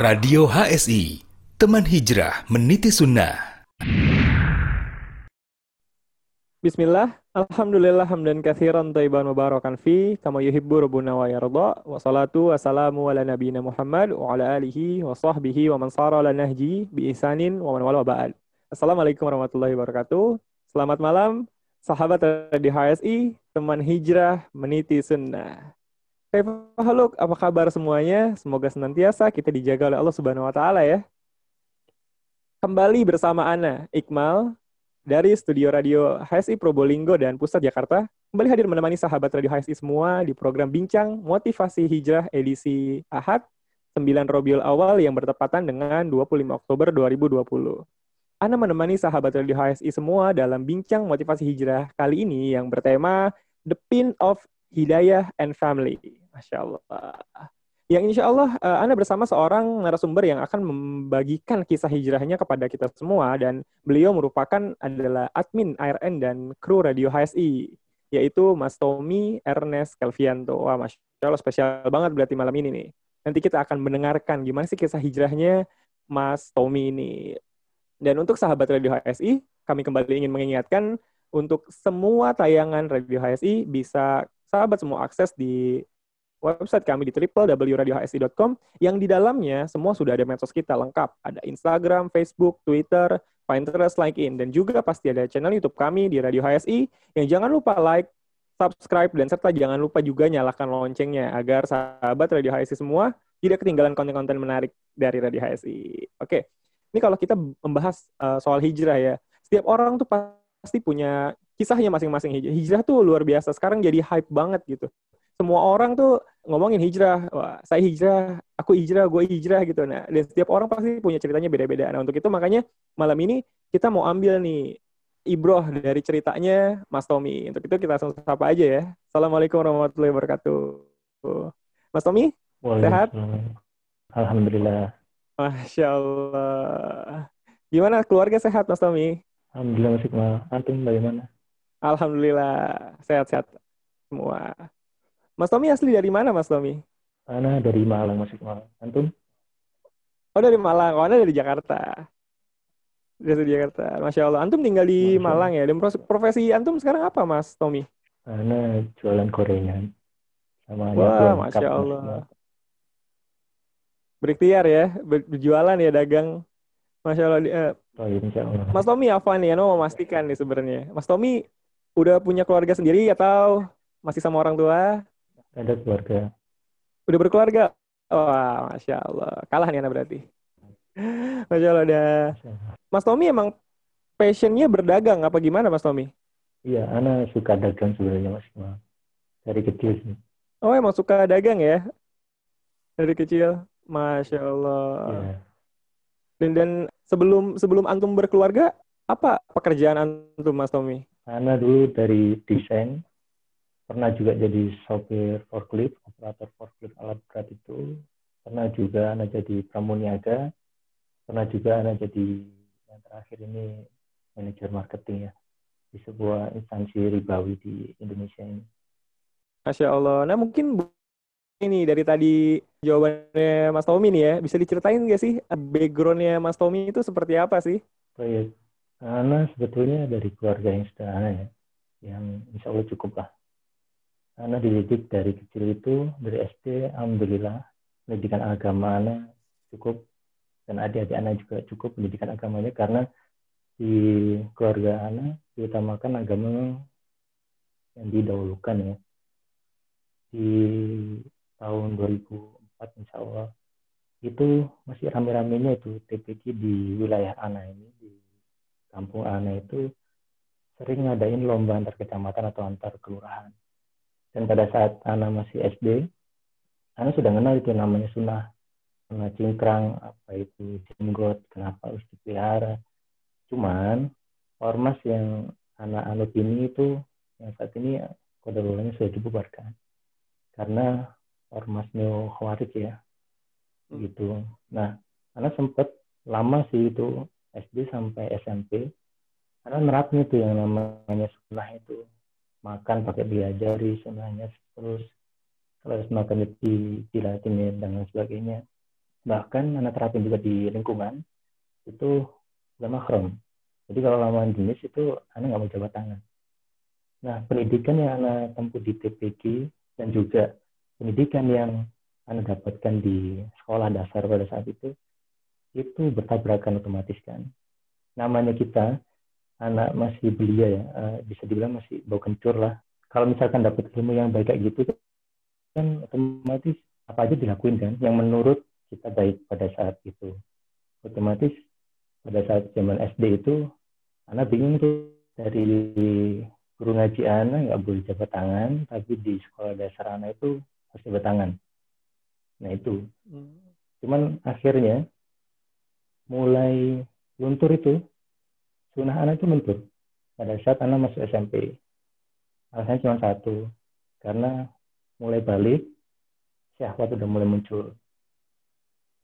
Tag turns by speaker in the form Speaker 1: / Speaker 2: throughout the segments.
Speaker 1: Radio HSI, teman hijrah meniti sunnah.
Speaker 2: Bismillah, Alhamdulillah hamdan kathiran taiban mubarakan fi kama yuhibbu rabbuna wa yarda wa salatu wa salamu ala nabiyina Muhammad wa ala alihi wa sahbihi wa man sara ala nahji bi ihsanin wa man wala wa ba'al. Assalamualaikum warahmatullahi wabarakatuh. Selamat malam, sahabat di HSI, teman hijrah meniti sunnah. Hey apa kabar semuanya? Semoga senantiasa kita dijaga oleh Allah Subhanahu wa taala ya. Kembali bersama Ana, Iqmal, dari studio radio HSI Probolinggo dan Pusat Jakarta, kembali hadir menemani sahabat radio HSI semua di program Bincang Motivasi Hijrah edisi Ahad 9 Robiul Awal yang bertepatan dengan 25 Oktober 2020. Ana menemani sahabat radio HSI semua dalam bincang motivasi hijrah kali ini yang bertema The Pin of Hidayah and Family. Masya Allah. Yang insya Allah uh, Anda bersama seorang narasumber yang akan membagikan kisah hijrahnya kepada kita semua dan beliau merupakan adalah admin ARN dan kru radio HSI yaitu Mas Tommy Ernest Kelvianto. Wah, Masya Allah spesial banget berarti malam ini nih. Nanti kita akan mendengarkan gimana sih kisah hijrahnya Mas Tommy ini. Dan untuk sahabat Radio HSI, kami kembali ingin mengingatkan untuk semua tayangan Radio HSI bisa sahabat semua akses di website kami di www.radiohsi.com yang di dalamnya semua sudah ada medsos kita lengkap. Ada Instagram, Facebook, Twitter, Pinterest, LinkedIn, dan juga pasti ada channel YouTube kami di Radio HSI yang jangan lupa like, subscribe, dan serta jangan lupa juga nyalakan loncengnya agar sahabat Radio HSI semua tidak ketinggalan konten-konten menarik dari Radio HSI. Oke, ini kalau kita membahas uh, soal hijrah ya, setiap orang tuh pasti punya kisahnya masing-masing hijrah. Hijrah tuh luar biasa. Sekarang jadi hype banget gitu. Semua orang tuh ngomongin hijrah. Wah, saya hijrah, aku hijrah, gue hijrah gitu. Nah, dan setiap orang pasti punya ceritanya beda-beda. Nah, untuk itu makanya malam ini kita mau ambil nih ibroh dari ceritanya Mas Tommy. Untuk itu kita langsung sapa aja ya. Assalamualaikum warahmatullahi wabarakatuh. Mas Tommy, sehat?
Speaker 3: Alhamdulillah.
Speaker 2: Masya Allah. Gimana keluarga sehat Mas Tommy?
Speaker 3: Alhamdulillah Mas Iqmal. Antum bagaimana?
Speaker 2: Alhamdulillah sehat-sehat semua. Mas Tommy asli dari mana Mas Tommy?
Speaker 3: Ana dari Malang Mas Iqmal. Antum?
Speaker 2: Oh dari Malang. Oh, Anda dari Jakarta. Dari Jakarta. Masya Allah. Antum tinggal di Masya Malang ya. Dan profesi Antum sekarang apa Mas Tommy?
Speaker 3: Ana jualan gorengan.
Speaker 2: Sama Wah, Masya Allah. Mas berikhtiar ya, berjualan ya dagang. Masya Allah. Uh, oh, insya Allah. Mas Tommy apa nih? Ano mau memastikan nih sebenarnya. Mas Tommy udah punya keluarga sendiri atau masih sama orang tua?
Speaker 3: Ada keluarga.
Speaker 2: Udah berkeluarga? Wah, Masya Allah. Kalah nih anak berarti. Masya Allah dah. Mas Tommy emang passionnya berdagang apa gimana Mas Tommy?
Speaker 3: Iya, anak suka dagang sebenarnya Mas. Dari kecil sih.
Speaker 2: Oh, emang suka dagang ya? Dari kecil? Masya Allah. Yeah. Dan dan sebelum sebelum antum berkeluarga, apa pekerjaan antum Mas Tommy?
Speaker 3: Ana dulu dari desain, pernah juga jadi sopir forklift, operator forklift alat berat itu, pernah juga Ana jadi pramuniaga, pernah juga Ana jadi yang terakhir ini manajer marketing ya di sebuah instansi ribawi di Indonesia ini.
Speaker 2: Masya Allah. Nah mungkin ini dari tadi jawabannya Mas Tommy nih ya, bisa diceritain nggak sih backgroundnya Mas Tommy itu seperti apa sih?
Speaker 3: Oh iya, karena sebetulnya dari keluarga yang sederhana ya, yang insya Allah cukup lah. Karena dididik dari kecil itu, dari SD, Alhamdulillah, pendidikan agama anak cukup, dan adik-adik anak juga cukup pendidikan agamanya, karena di keluarga anak diutamakan agama yang didahulukan ya. Di tahun 2004 insya Allah itu masih rame-ramenya itu. TPQ di wilayah Ana ini di kampung Ana itu sering ngadain lomba antar kecamatan atau antar kelurahan dan pada saat Ana masih SD Ana sudah kenal itu namanya sunnah. Sunnah cingkrang apa itu jenggot kenapa harus dipelihara. Cuman ormas yang anak anut ini itu yang saat ini kodarulanya sudah dibubarkan. Karena ormas neo khawarij ya. Hmm. gitu. Nah karena sempet lama sih itu SD sampai SMP karena nerapnya tuh yang namanya sunnah itu makan pakai diajari sunnahnya terus terus makan di dilatih dan lain sebagainya. Bahkan anak terapin juga di lingkungan itu gak mahram jadi kalau lawan jenis itu anak nggak mau jabat tangan. Nah pendidikan yang anak tempuh di TPG dan juga pendidikan yang anak dapatkan di sekolah dasar pada saat itu itu bertabrakan otomatis kan. Namanya kita anak masih belia ya. Uh, bisa dibilang masih bau kencur lah. Kalau misalkan dapat ilmu yang baik kayak gitu kan otomatis apa aja dilakuin kan yang menurut kita baik pada saat itu. Otomatis pada saat zaman SD itu anak bingung tuh dari guru ngaji anak nggak boleh jabat tangan tapi di sekolah dasar anak itu harus jabat tangan. Nah itu. Hmm. cuman akhirnya mulai luntur itu sunnah anak itu luntur pada saat anak masuk SMP. Alasannya cuma satu, karena mulai balik, syahwat udah mulai muncul.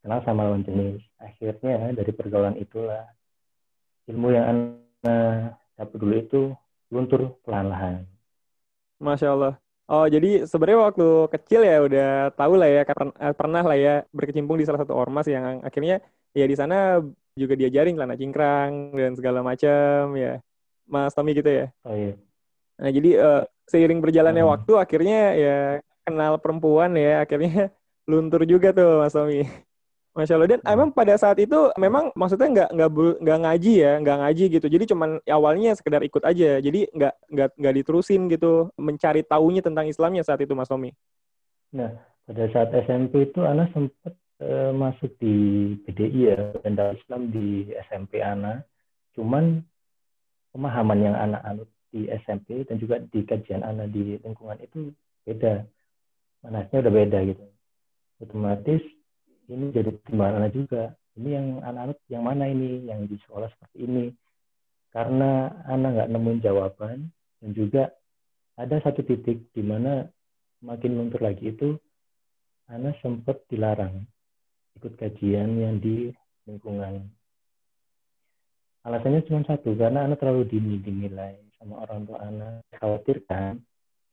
Speaker 3: Kenal sama lawan jenis. Akhirnya dari pergaulan itulah ilmu yang anak dapat dulu itu luntur pelan-lahan.
Speaker 2: Masya Allah. Oh, jadi sebenarnya waktu kecil ya udah tahu lah ya, pernah lah ya berkecimpung di salah satu ormas yang akhirnya ya di sana juga diajarin celana cingkrang dan segala macam ya. Mas Tommy gitu ya.
Speaker 3: Oh iya.
Speaker 2: Nah jadi uh, seiring berjalannya hmm. waktu akhirnya ya kenal perempuan ya akhirnya luntur juga tuh Mas Tommy. Masya Allah. Dan hmm. emang pada saat itu memang maksudnya nggak nggak nggak ngaji ya nggak ngaji gitu. Jadi cuman awalnya sekedar ikut aja. Jadi nggak nggak nggak diterusin gitu mencari tahunya tentang Islamnya saat itu Mas Tommy.
Speaker 3: Nah pada saat SMP itu Ana sempat eh, masuk di PDI ya Benda Islam di SMP Ana. Cuman pemahaman yang anak anut di SMP dan juga di kajian anak di lingkungan itu beda. Manasnya udah beda gitu. Otomatis ini jadi pertimbangan juga. Ini yang anak anut yang mana ini? Yang di sekolah seperti ini. Karena anak nggak nemuin jawaban dan juga ada satu titik di mana makin luntur lagi itu anak sempat dilarang ikut kajian yang di lingkungan. Alasannya cuma satu, karena anak terlalu dini dinilai sama orang tua anak. Khawatirkan,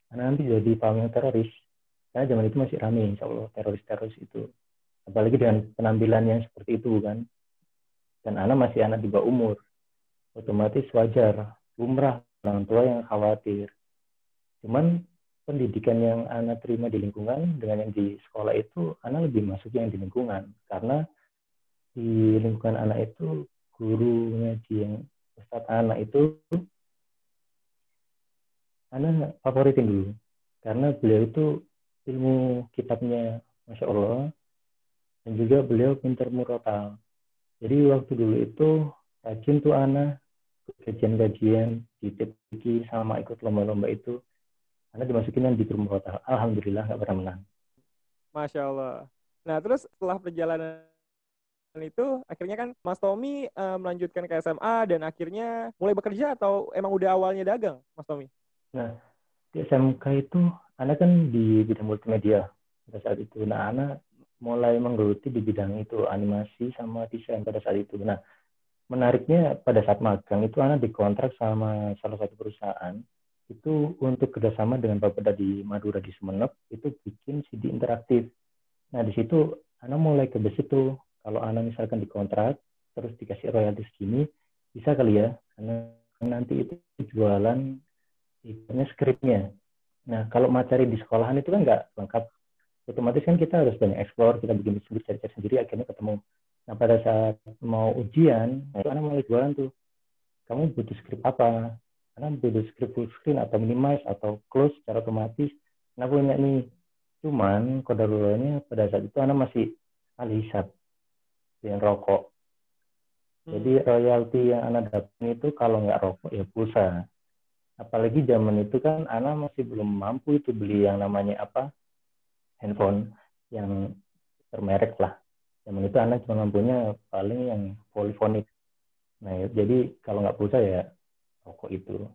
Speaker 3: anak nanti jadi yang teroris. Karena zaman itu masih ramai, insya Allah, teroris-teroris itu. Apalagi dengan penampilan yang seperti itu, kan. Dan anak masih anak di bawah umur. Otomatis wajar, umrah orang tua yang khawatir. Cuman pendidikan yang anak terima di lingkungan dengan yang di sekolah itu anak lebih masuk yang di lingkungan. Karena di lingkungan anak itu guru ngaji yang ustadz anak itu anak favoritin dulu. Karena beliau itu ilmu kitabnya masya Allah dan juga beliau pintar murotal. Jadi waktu dulu itu rajin tuh anak kajian-kajian di sama ikut lomba-lomba itu karena dimasukin yang di kota. Alhamdulillah nggak pernah menang.
Speaker 2: Masya Allah. Nah terus setelah perjalanan itu akhirnya kan Mas Tommy uh, melanjutkan ke SMA dan akhirnya mulai bekerja atau emang udah awalnya dagang Mas Tommy?
Speaker 3: Nah di SMK itu anak kan di bidang multimedia pada saat itu. Nah anak mulai menggeluti di bidang itu animasi sama desain pada saat itu. Nah menariknya pada saat magang itu anak dikontrak sama salah satu perusahaan itu untuk kerjasama dengan Bapeda di Madura di Sumeneb itu bikin CD interaktif. Nah di situ Ana mulai ke besi tuh kalau Ana misalkan dikontrak terus dikasih royalti segini bisa kali ya. Karena nanti itu jualan ibaratnya skripnya. Nah kalau materi di sekolahan itu kan nggak lengkap. Otomatis kan kita harus banyak eksplor kita bikin sendiri cari-cari sendiri akhirnya ketemu. Nah pada saat mau ujian anak mulai jualan tuh. Kamu butuh skrip apa karena beda script full screen atau minimize atau close secara otomatis nah punya nih cuman kodarulanya pada saat itu anak masih ahli hisap dengan rokok. Jadi hmm. royalti yang anak dapat itu kalau nggak rokok ya pulsa. Apalagi zaman itu kan anak masih belum mampu itu beli yang namanya apa? Handphone yang bermerek lah. Zaman itu anak cuma mampunya paling yang polifonik nah jadi kalau nggak pulsa ya rokok itu.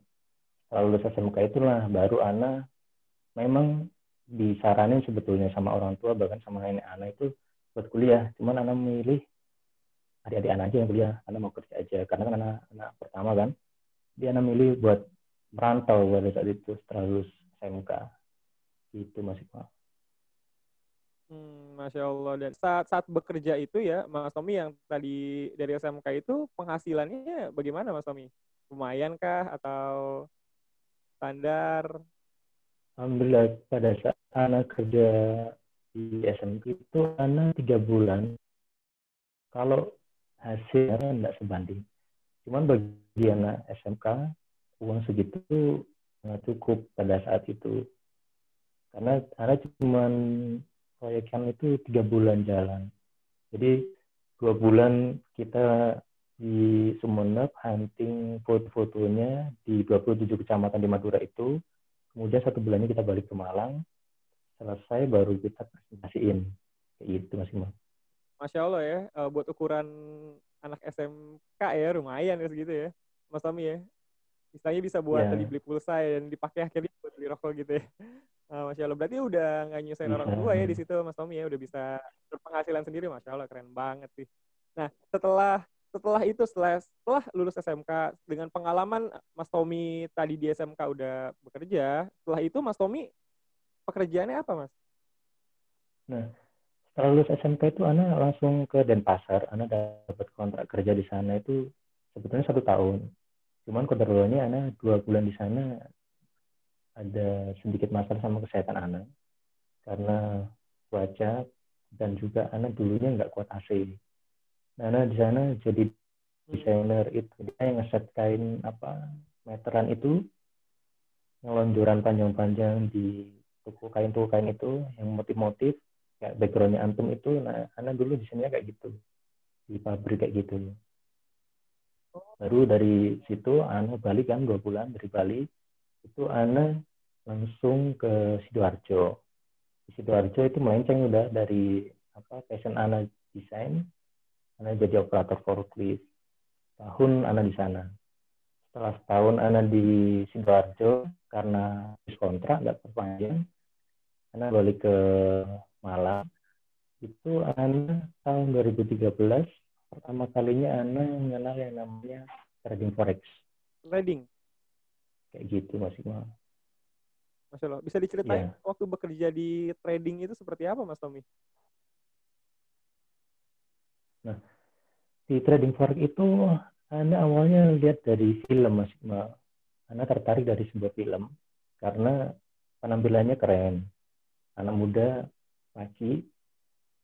Speaker 3: Setelah lulus SMK itulah baru Ana memang disaranin sebetulnya sama orang tua bahkan sama nenek Ana itu buat kuliah. Cuman Ana memilih adik-adik Ana aja yang kuliah. Ana mau kerja aja. Karena kan anak anak pertama kan. Dia Ana milih buat merantau pada saat itu setelah lulus SMK itu masih Pak
Speaker 2: Hmm, Masya Allah. Dan saat saat bekerja itu ya, Mas Tommy yang tadi dari SMK itu penghasilannya bagaimana Mas Tommy? Lumayan kah atau standar?
Speaker 3: Alhamdulillah pada saat anak kerja di SMK itu anak tiga bulan. Kalau hasilnya tidak sebanding. Cuman bagi anak SMK uang segitu nggak cukup pada saat itu karena anak cuman proyekkan itu tiga bulan jalan jadi dua bulan kita di Sumeneb hunting foto-fotonya di 27 kecamatan di Madura itu kemudian satu bulannya kita balik ke Malang selesai baru kita presentasiin kayak gitu Mas Imam
Speaker 2: Masya Allah ya uh, buat ukuran anak SMK ya lumayan ya segitu ya Mas Tommy ya Misalnya bisa buat yeah. tadi beli pulsa ya, dan dipakai akhirnya buat beli rokok gitu ya. Uh, Masya Allah. Berarti udah nggak nyusahin orang tua ya di situ Mas Tommy ya. Udah bisa berpenghasilan sendiri. Masya Allah. Keren banget sih. Nah setelah setelah itu setelah, setelah lulus SMK dengan pengalaman Mas Tommy tadi di SMK udah bekerja. Setelah itu Mas Tommy pekerjaannya apa Mas?
Speaker 3: Nah setelah lulus SMK itu Ana langsung ke Denpasar. Ana dapat kontrak kerja di sana itu sebetulnya satu tahun cuman kodarulanya anak dua bulan di sana ada sedikit masalah sama kesehatan anak karena cuaca dan juga anak dulunya nggak kuat AC. Anak di sana jadi desainer itu. Dia yang ngeset kain apa meteran itu. Yang lonjoran panjang-panjang di toko kain toko kain itu yang motif-motif kayak backgroundnya antum itu. Nah anak dulu desainnya kayak gitu. Di pabrik kayak gitu. Baru dari situ Ana balik kan dua bulan dari Bali. Itu Ana langsung ke sidoarjo. Di sidoarjo itu melenceng udah dari apa passion Ana desain Ana jadi operator forklift tahun Ana di sana setelah setahun Ana di sidoarjo karena kontrak nggak perpanjang Ana balik ke Malang itu Ana tahun 2013 pertama kalinya Ana mengenal yang namanya trading forex.
Speaker 2: Trading?
Speaker 3: Kayak gitu Mas Iqmal.
Speaker 2: Masya Allah. Bisa diceritain yeah. waktu bekerja di trading itu seperti apa Mas Tommy?
Speaker 3: Nah, di trading forex itu Anda awalnya lihat dari film Mas. Iqmal. Anda tertarik dari sebuah film karena penampilannya keren. Anak muda, laki,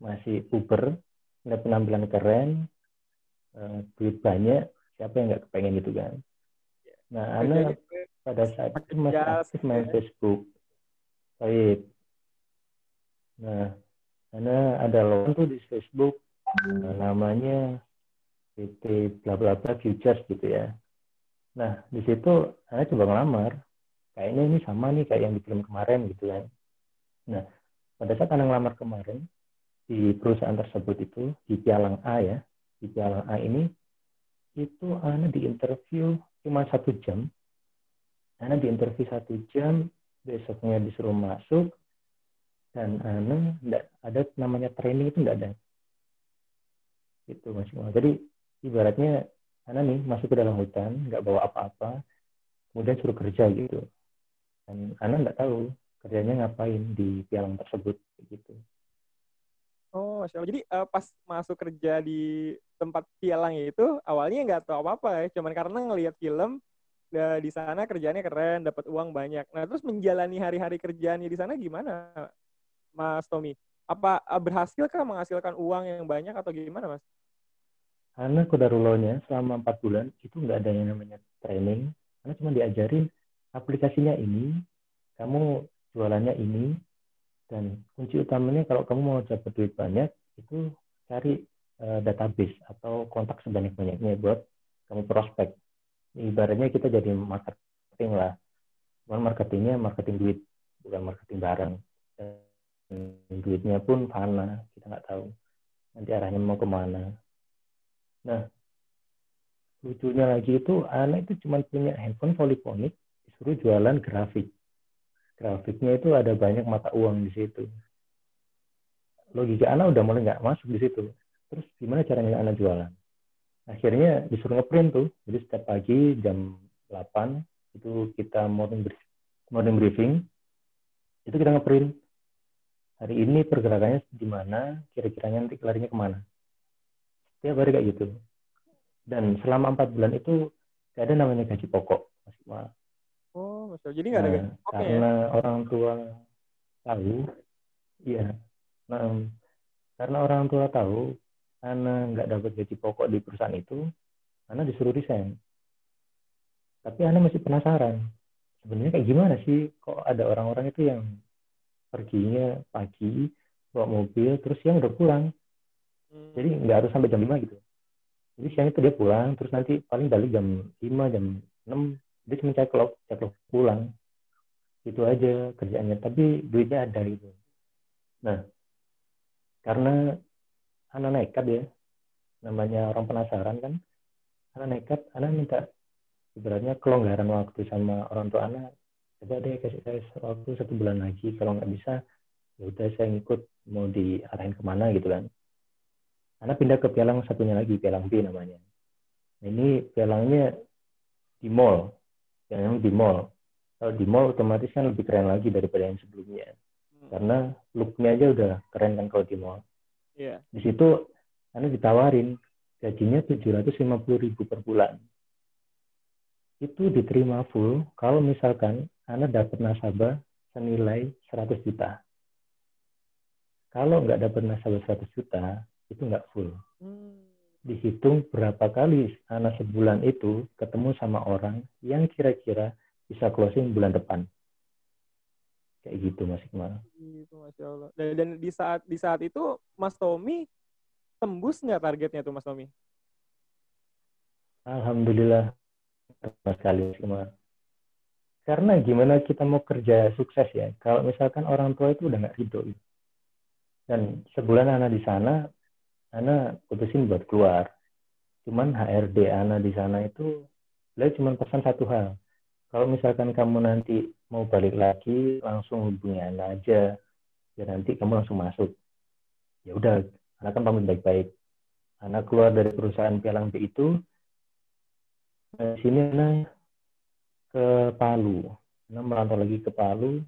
Speaker 3: masih puber, ada penampilan keren, uh, duit banyak siapa yang nggak kepengen itu kan? Nah Ana pada saat itu masih aktif main Facebook. Baik. Nah Ana ada lawan tuh di Facebook namanya PT bla bla bla futures gitu ya nah di situ Ana coba ngelamar kayaknya ini sama nih kayak yang di film kemarin gitu kan nah pada saat Ana ngelamar kemarin di perusahaan tersebut itu di Pialang A ya di Piala A ini itu Ana di interview cuma satu jam. Ana di interview satu jam, besoknya disuruh masuk, dan Ana enggak ada namanya training itu enggak ada. Itu masih Jadi ibaratnya Ana nih masuk ke dalam hutan, nggak bawa apa-apa, kemudian suruh kerja gitu. Dan Ana nggak tahu kerjanya ngapain di pialang tersebut gitu.
Speaker 2: Oh, Masya Allah. Jadi uh, pas masuk kerja di tempat pialang itu, awalnya nggak tahu apa-apa ya. Cuman karena ngelihat film, uh, di sana kerjanya keren, dapat uang banyak. Nah, terus menjalani hari-hari kerjaannya di sana gimana, Mas Tommy? Apa uh, berhasil kah menghasilkan uang yang banyak atau gimana, Mas?
Speaker 3: Karena kodarulonya selama empat bulan itu nggak ada yang namanya training. Karena cuma diajarin aplikasinya ini, kamu jualannya ini, dan kunci utamanya kalau kamu mau dapat duit banyak itu cari uh, database atau kontak sebanyak-banyaknya buat kamu prospek. Ibaratnya kita jadi marketing lah. Cuman marketingnya marketing duit, bukan marketing barang. Duitnya pun fana, kita nggak tahu nanti arahnya mau ke mana. Nah, lucunya lagi itu anak itu cuma punya handphone poliponik, disuruh jualan grafik grafiknya itu ada banyak mata uang di situ. Logika anak udah mulai nggak masuk di situ. Terus gimana caranya anak jualan? Akhirnya disuruh ngeprint tuh. Jadi setiap pagi jam 8 itu kita morning morning briefing itu kita ngeprint hari ini pergerakannya di mana, kira-kira nanti larinya ke mana. Setiap hari kayak gitu. Dan selama empat bulan itu gak ada namanya gaji pokok, Mas Iqbal.
Speaker 2: Oh, Allah. Jadi nggak ada
Speaker 3: Nah,
Speaker 2: gaji pokoknya ya?
Speaker 3: karena orang tua tahu, iya. Nah, karena orang tua tahu, Ana nggak dapat gaji pokok di perusahaan itu, Ana disuruh resign. Tapi Ana masih penasaran, sebenarnya kayak gimana sih kok ada orang-orang itu yang perginya pagi, bawa mobil, terus siang udah pulang.
Speaker 2: Hmm.
Speaker 3: Jadi nggak harus sampai jam 5 gitu. Jadi siang itu dia pulang, terus nanti paling balik jam 5, jam 6, dia cuma ceklok, ceklok pulang. Itu aja kerjaannya, tapi duitnya ada gitu. Nah, karena anak nekat ya, namanya orang penasaran kan, anak nekat, anak minta ibaratnya kelonggaran waktu sama orang tua anak. Coba deh kasih saya waktu satu bulan lagi, kalau nggak bisa, ya udah saya ngikut mau diarahin ke mana gitu kan. Anak pindah ke pialang satunya lagi, pialang B namanya. Nah, ini pialangnya di mall, yang di mall. Kalau di mall otomatis kan lebih keren lagi daripada yang sebelumnya.
Speaker 2: Hmm.
Speaker 3: Karena looknya aja udah keren kan kalau di mall.
Speaker 2: Iya.
Speaker 3: Di situ Anda ditawarin gajinya 750 ribu per bulan. Itu diterima full kalau misalkan Anda dapat nasabah senilai 100 juta. Kalau nggak dapat nasabah 100 juta, itu nggak full.
Speaker 2: Hmm.
Speaker 3: Dihitung berapa kali Anda sebulan itu ketemu sama orang yang kira-kira bisa closing bulan depan. Kayak gitu Mas Iqmal.
Speaker 2: Gitu, Masya Allah. Dan, dan di saat di saat itu Mas Tommy tembus nggak targetnya tuh Mas Tommy?
Speaker 3: Alhamdulillah sama sekali Iqmal. Karena gimana kita mau kerja sukses ya, kalau misalkan orang tua itu udah nggak ridho. Dan sebulan anak di sana, anak putusin buat keluar. Cuman HRD anak di sana itu, beliau cuma pesan satu hal. Kalau misalkan kamu nanti mau balik lagi, langsung hubungi anak aja. Ya nanti kamu langsung masuk. Ya udah, anak kan pamit baik-baik. Anak keluar dari perusahaan pialang B itu, Nah, di sini Ana ke Palu. Ana merantau lagi ke Palu,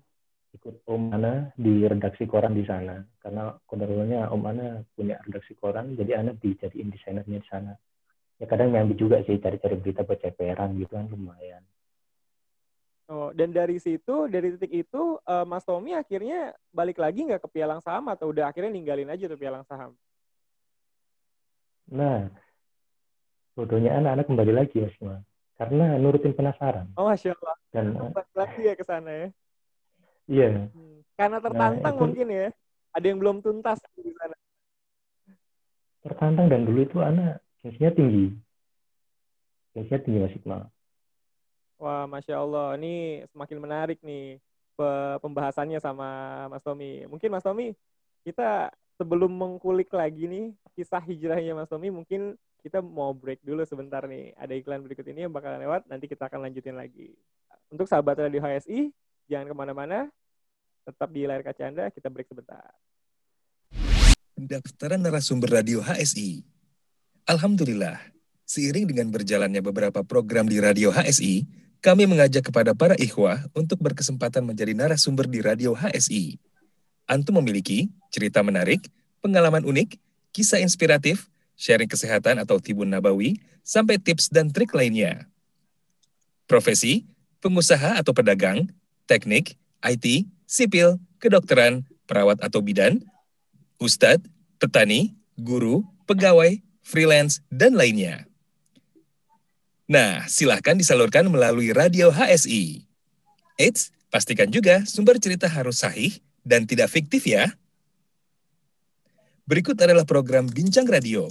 Speaker 3: ikut Om Ana di redaksi koran di sana. Karena kodarulnya Om Ana punya redaksi koran, jadi Ana dijadiin desainernya di sana. Ya kadang nyambi juga sih cari-cari berita buat ceperan gitu kan lumayan.
Speaker 2: Oh, dan dari situ, dari titik itu, eh, Mas Tommy akhirnya balik lagi nggak ke pialang saham atau udah akhirnya ninggalin aja tuh pialang saham?
Speaker 3: Nah, bodohnya anak-anak kembali lagi Mas Iqmal. Karena nurutin penasaran.
Speaker 2: Oh, Masya Allah.
Speaker 3: Dan
Speaker 2: Balik lagi ya ke sana ya.
Speaker 3: iya,
Speaker 2: Hmm. Karena tertantang
Speaker 3: itu-
Speaker 2: mungkin ya. Ada yang belum tuntas di sana.
Speaker 3: tertantang dan dulu itu anak gengsinya tinggi. Gengsinya tinggi Mas Iqmal.
Speaker 2: Wah, Masya Allah. Ini semakin menarik nih pe- pembahasannya sama Mas Tommy. Mungkin Mas Tommy, kita sebelum mengkulik lagi nih kisah hijrahnya Mas Tommy, mungkin kita mau break dulu sebentar nih. Ada iklan berikut ini yang bakalan lewat, nanti kita akan lanjutin lagi. Untuk sahabat Radio HSI, jangan ke mana-mana. Tetap di layar kaca Anda, kita break sebentar.
Speaker 1: Pendaftaran narasumber radio HSI. Alhamdulillah, seiring dengan berjalannya beberapa program di radio HSI, kami mengajak kepada para ikhwah untuk berkesempatan menjadi narasumber di radio HSI. Antum memiliki cerita menarik, pengalaman unik, kisah inspiratif, sharing kesehatan atau tibun nabawi, sampai tips dan trik lainnya. Profesi, pengusaha atau pedagang, teknik, IT, sipil, kedokteran, perawat atau bidan, ustadz, petani, guru, pegawai, freelance, dan lainnya. Nah, silahkan disalurkan melalui radio HSI. Eits, pastikan juga sumber cerita harus sahih dan tidak fiktif ya. Berikut adalah program Bincang Radio,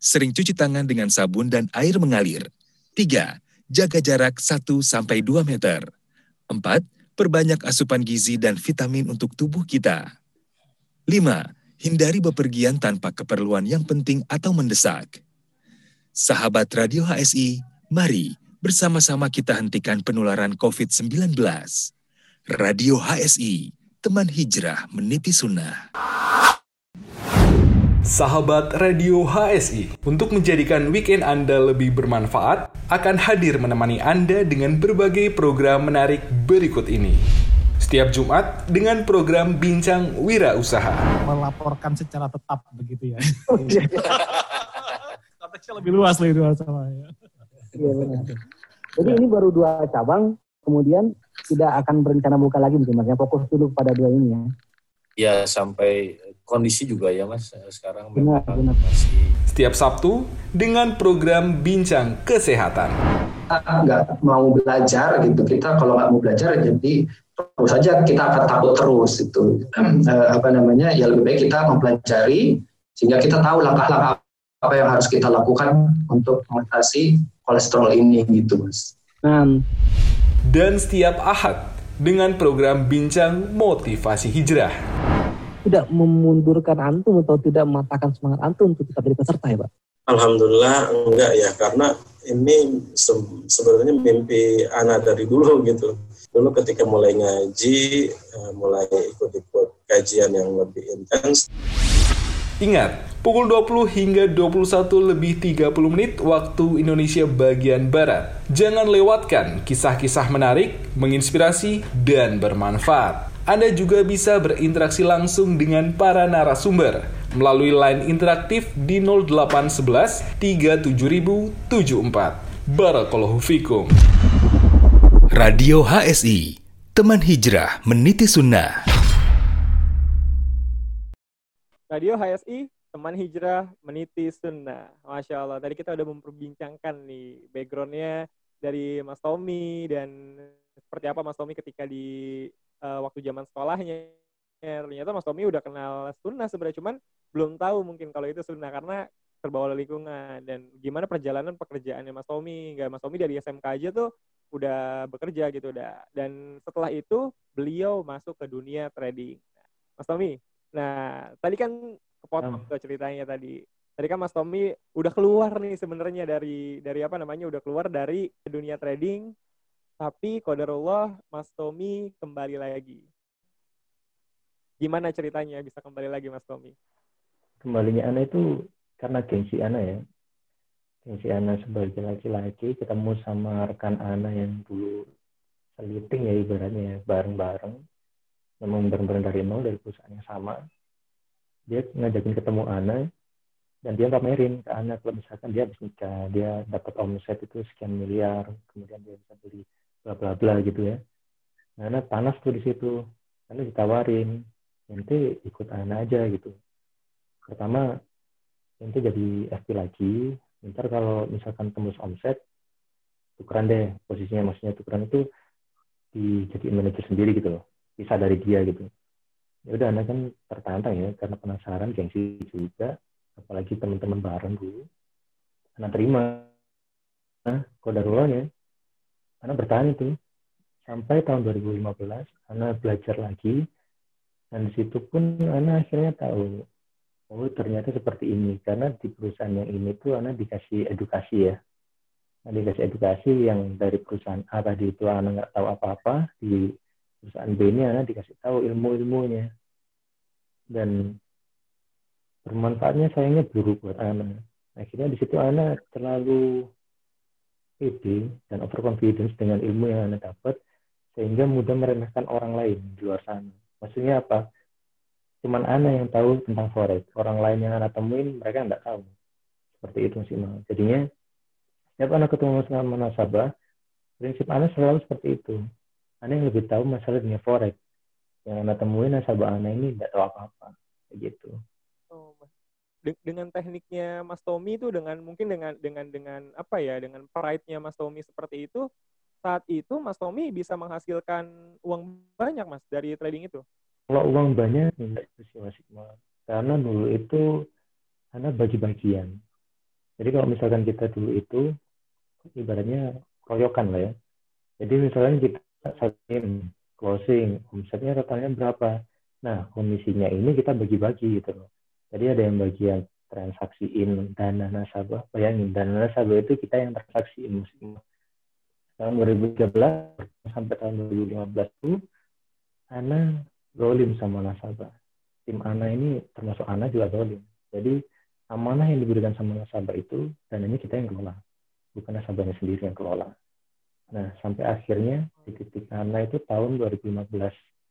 Speaker 1: sering cuci tangan dengan sabun dan air mengalir. Tiga, jaga jarak 1-2 meter. Empat, perbanyak asupan gizi dan vitamin untuk tubuh kita. Lima, hindari bepergian tanpa keperluan yang penting atau mendesak. Sahabat Radio HSI, mari bersama-sama kita hentikan penularan COVID-19. Radio HSI, teman hijrah meniti sunnah.
Speaker 4: Sahabat Radio HSI, untuk menjadikan weekend Anda lebih bermanfaat, akan hadir menemani Anda dengan berbagai program menarik berikut ini. Setiap Jumat dengan program Bincang Wira Usaha.
Speaker 5: Melaporkan secara tetap begitu ya. Konteksnya lebih luas lebih luas sama ya.
Speaker 6: Iya benar. Jadi ini baru dua cabang, kemudian tidak akan berencana buka lagi mungkin mas. Ya, fokus dulu pada dua ini ya.
Speaker 7: Ya sampai kondisi juga ya mas sekarang
Speaker 6: Benar, benar.
Speaker 7: masih
Speaker 4: Setiap Sabtu dengan program Bincang Kesehatan.
Speaker 8: kita nggak mau belajar gitu kita kalau nggak mau belajar jadi terus saja kita akan takut terus itu Eh, apa namanya ya lebih baik kita mempelajari sehingga kita tahu langkah-langkah apa yang harus kita lakukan untuk mengatasi kolesterol ini gitu mas.
Speaker 6: Nah,
Speaker 4: Dan setiap Ahad dengan program Bincang Motivasi Hijrah.
Speaker 6: Tidak memundurkan antum atau tidak mematahkan semangat antum untuk tetap jadi peserta ya Pak?
Speaker 9: Alhamdulillah enggak ya karena ini se- sebenarnya mimpi anak dari dulu gitu. Dulu ketika mulai ngaji, eh, mulai ikut-ikut kajian yang lebih intens,
Speaker 4: Ingat, pukul 20 hingga 21 lebih 30 menit waktu Indonesia bagian Barat. Jangan lewatkan kisah-kisah menarik, menginspirasi, dan bermanfaat. Anda juga bisa berinteraksi langsung dengan para narasumber melalui line interaktif di 0811 37074. Barakallahu fikum.
Speaker 1: Radio HSI, teman hijrah meniti sunnah.
Speaker 2: Radio HSI, teman hijrah meniti sunnah. Masya Allah, tadi kita udah memperbincangkan nih backgroundnya dari Mas Tommy dan seperti apa Mas Tommy ketika di eh, waktu zaman sekolahnya. Ternyata Mas Tommy udah kenal sunnah sebenarnya, cuman belum tahu mungkin kalau itu sunnah karena terbawa oleh lingkungan dan gimana perjalanan pekerjaannya Mas Tommy. Enggak Mas Tommy dari SMK aja tuh udah bekerja gitu udah. Dan setelah itu beliau masuk ke dunia trading. Mas Tommy, Nah, tadi kan kepotong tuh ceritanya tadi. Tadi kan Mas Tommy udah keluar nih sebenarnya dari dari apa namanya udah keluar dari dunia trading, tapi qadarullah Mas Tommy kembali lagi. Gimana ceritanya bisa kembali lagi Mas Tommy?
Speaker 3: kembalinya Ana itu karena gengsi Ana ya. Gengsi Ana sebagai laki-laki ketemu sama rekan Ana yang dulu seliting ya ibaratnya ya, bareng-bareng. Memang bareng-bareng dari nol dari perusahaan yang sama. Dia ngajakin ketemu Ana dan dia pamerin ke Ana kalau misalkan dia habis nikah, dia dapat omset itu sekian miliar, kemudian dia bisa beli bla bla bla gitu ya. Ana panas tuh di situ. Ana ditawarin, nanti ikut Ana aja gitu. Pertama nanti jadi FP lagi. Ntar kalau misalkan tembus omset tukeran deh. Posisinya maksudnya tukeran itu dijadiin manajer sendiri gitu loh. Bisa dari dia gitu. Ya udah anak kan tertantang ya karena penasaran gengsi juga. Apalagi teman-teman bareng dulu. Anak terima. Nah kodarullahnya anak bertahan itu. Sampai tahun 2015 anak belajar lagi. Dan di situ pun anak akhirnya tahu oh ternyata seperti ini. Karena di perusahaan yang ini tuh anak dikasih edukasi ya. Nah, dikasih edukasi yang dari perusahaan A tadi itu anak nggak tahu apa-apa. Di perusahaan B ini anak dikasih tahu ilmu-ilmunya. Dan bermanfaatnya sayangnya buruk buat anak akhirnya di situ anak terlalu pede dan overconfidence dengan ilmu yang anak dapat sehingga mudah meremehkan orang lain di luar sana. Maksudnya apa? Cuman anak yang tahu tentang forex orang lain yang anak temuin mereka nggak tahu. Seperti itu sih mal jadinya setiap anak ketemu sama nasabah prinsip anak selalu seperti itu. Anak yang lebih tahu masalah dunia forex yang anak temuin nasabah anak ini nggak tahu apa-apa. Kayak gitu
Speaker 2: de- dengan tekniknya Mas Tommy itu dengan mungkin dengan dengan dengan apa ya dengan pride-nya Mas Tommy seperti itu saat itu Mas Tommy bisa menghasilkan uang banyak Mas dari trading itu.
Speaker 3: Kalau uang banyak enggak itu sih Mas. Karena dulu itu karena bagi-bagian. Jadi kalau misalkan kita dulu itu ibaratnya keroyokan lah ya. Jadi misalnya kita saking closing, omsetnya totalnya berapa. Nah, komisinya ini kita bagi-bagi gitu loh. Jadi ada yang bagian transaksiin dana nasabah. Bayangin, dana nasabah itu kita yang transaksiin musim tahun 2013 sampai tahun 2015 itu Ana zolim sama nasabah. Tim Ana ini termasuk Ana juga zolim. Jadi amanah yang diberikan sama nasabah itu dananya kita yang kelola, bukan nasabahnya sendiri yang kelola. Nah, sampai akhirnya di titik Ana itu tahun 2015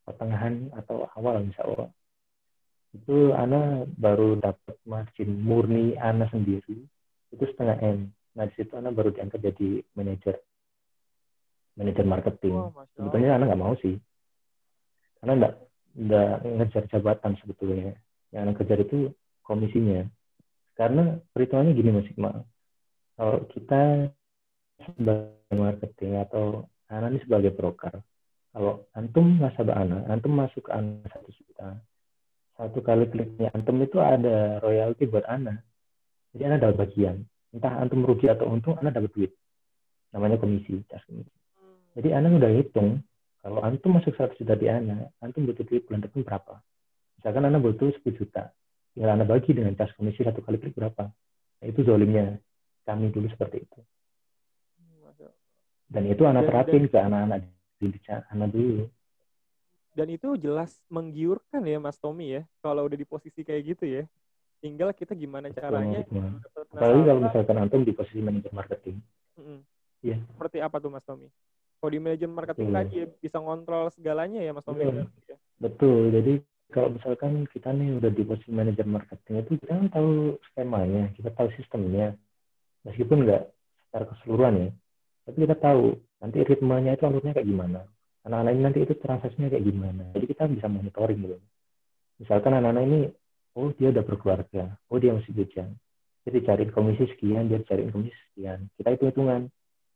Speaker 3: pertengahan atau awal insya itu Ana baru dapat margin murni Ana sendiri itu setengah M. Nah di situ Ana baru diangkat jadi manajer manajer marketing.
Speaker 2: Oh,
Speaker 3: Sebetulnya Ana nggak mau sih, karena nggak nggak ngejar jabatan sebetulnya. Yang Ana kejar itu komisinya. Karena perhitungannya gini Mas Iqmal, kalau kita sebagai marketing atau Ana ini sebagai broker, kalau antum nasabah Ana, antum masuk ke Ana satu juta, satu kali kliknya antum itu ada royalti buat Ana. Jadi Ana dapat bagian. Entah antum rugi atau untung, Ana dapat duit. Namanya komisi. Jadi Ana udah hitung, kalau antum masuk satu juta di Ana, antum butuh duit bulan depan berapa? Misalkan Ana butuh 10 juta. Tinggal Ana bagi dengan cas komisi satu kali klik berapa. Nah, itu zolimnya. Kami dulu seperti itu. Dan itu Ana
Speaker 2: Dan-
Speaker 3: terapin ke anak-anak didik Ana dulu.
Speaker 2: Dan itu jelas menggiurkan ya Mas Tommy ya kalau udah di posisi kayak gitu ya. Tinggal kita gimana caranya
Speaker 3: Apalagi kalau misalkan antum di posisi manajer marketing.
Speaker 2: Mm-mm.
Speaker 3: Iya.
Speaker 2: Seperti apa tuh Mas Tommy? Kalau di manajemen marketing
Speaker 3: Betul.
Speaker 2: tadi ya, bisa ngontrol segalanya ya Mas Tommy.
Speaker 3: Iya.
Speaker 2: berarti ya.
Speaker 3: Betul. Jadi kalau misalkan kita nih udah di posisi manajer marketing itu kita kan tahu skemanya, kita tahu sistemnya. Meskipun nggak secara keseluruhan ya, tapi kita tahu nanti ritmenya itu alurnya kayak gimana. Anak-anak ini nanti itu transaksinya kayak gimana. Jadi kita bisa monitoring gitu. Misalkan anak-anak ini, oh dia udah berkeluarga, oh dia masih bujang. Dia dicariin komisi sekian, dia dicariin komisi sekian. Kita hitung-hitungan.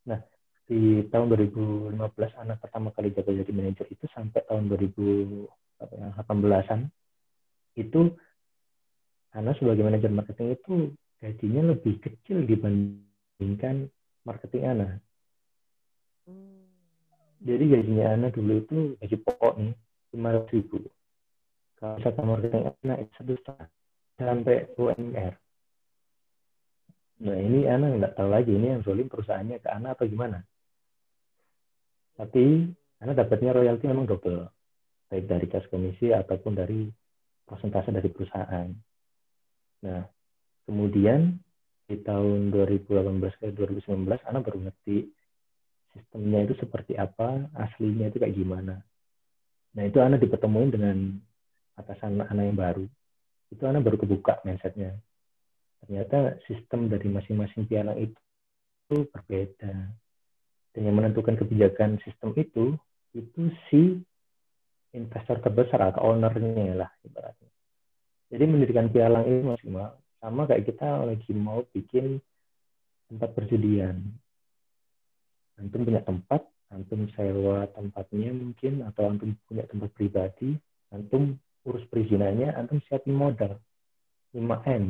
Speaker 3: Nah, di tahun 2015 anak pertama kali jaga jadi manajer itu sampai tahun 2018-an itu anak sebagai manajer marketing itu gajinya lebih kecil dibandingkan marketing anak. Jadi gajinya anak dulu itu gaji pokok nih lima ribu. Kalau misalkan marketing anak itu satu setengah sampai UMR. Nah ini anak nggak tahu lagi ini yang zolim perusahaannya ke anak atau gimana. Tapi anak dapatnya royalti memang double, baik dari kas komisi ataupun dari persentase dari perusahaan. Nah kemudian di tahun 2018 ke 2019 anak baru ngerti sistemnya itu seperti apa, aslinya itu kayak gimana. Nah itu anak dipertemuin dengan atasan anak yang baru. Itu anak baru kebuka mindsetnya. Ternyata sistem dari masing-masing pialang itu, itu berbeda. Dan yang menentukan kebijakan sistem itu, itu si investor terbesar atau ownernya lah ibaratnya. Jadi mendirikan pialang itu maksimal sama kayak kita lagi mau bikin tempat perjudian antum punya tempat, antum sewa tempatnya mungkin, atau antum punya tempat pribadi, antum urus perizinannya, antum siapin modal 5M.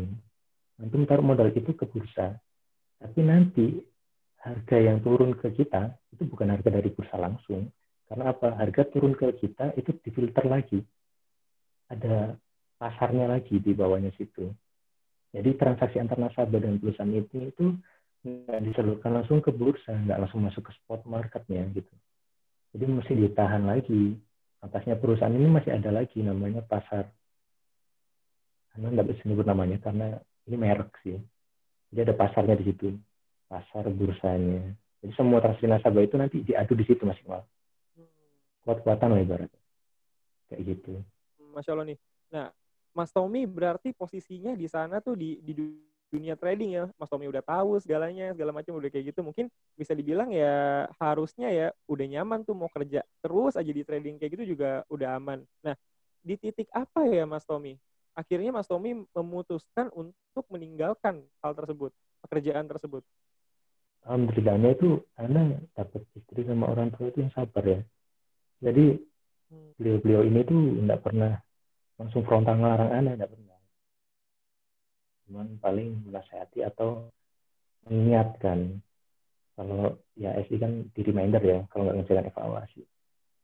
Speaker 3: Antum taruh modal itu ke bursa. Tapi nanti harga yang turun ke kita itu bukan harga dari bursa langsung. Karena apa? Harga turun ke kita itu difilter lagi. Ada pasarnya lagi di bawahnya situ. Jadi transaksi antar nasabah dan perusahaan itu itu nggak disalurkan langsung ke bursa, nggak langsung masuk ke spot marketnya gitu. Jadi mesti ditahan lagi. Atasnya perusahaan ini masih ada lagi namanya pasar. Karena nggak bisa nyebut namanya karena ini merek sih. Jadi ada pasarnya di situ, pasar bursanya. Jadi semua transaksi nasabah itu nanti diadu di situ masing-masing. Kuat-kuatan lah ibaratnya. Kayak gitu.
Speaker 2: Masya Allah nih. Nah, Mas Tommy berarti posisinya di sana tuh di, di dunia trading ya. Mas Tommy udah tahu segalanya, segala macam udah kayak gitu. Mungkin bisa dibilang ya harusnya ya udah nyaman tuh mau kerja terus aja di trading kayak gitu juga udah aman. Nah, di titik apa ya Mas Tommy? akhirnya Mas Tommy memutuskan untuk meninggalkan hal tersebut, pekerjaan tersebut?
Speaker 3: Alhamdulillahnya itu Ana dapat istri sama orang tua itu yang sabar ya. Jadi
Speaker 2: Hmm.
Speaker 3: beliau-beliau ini tuh nggak pernah langsung frontal ngelarang Ana, nggak pernah. Cuman paling menasehati atau mengingatkan kalau ya SI kan di reminder ya kalau nggak ngerjakan evaluasi.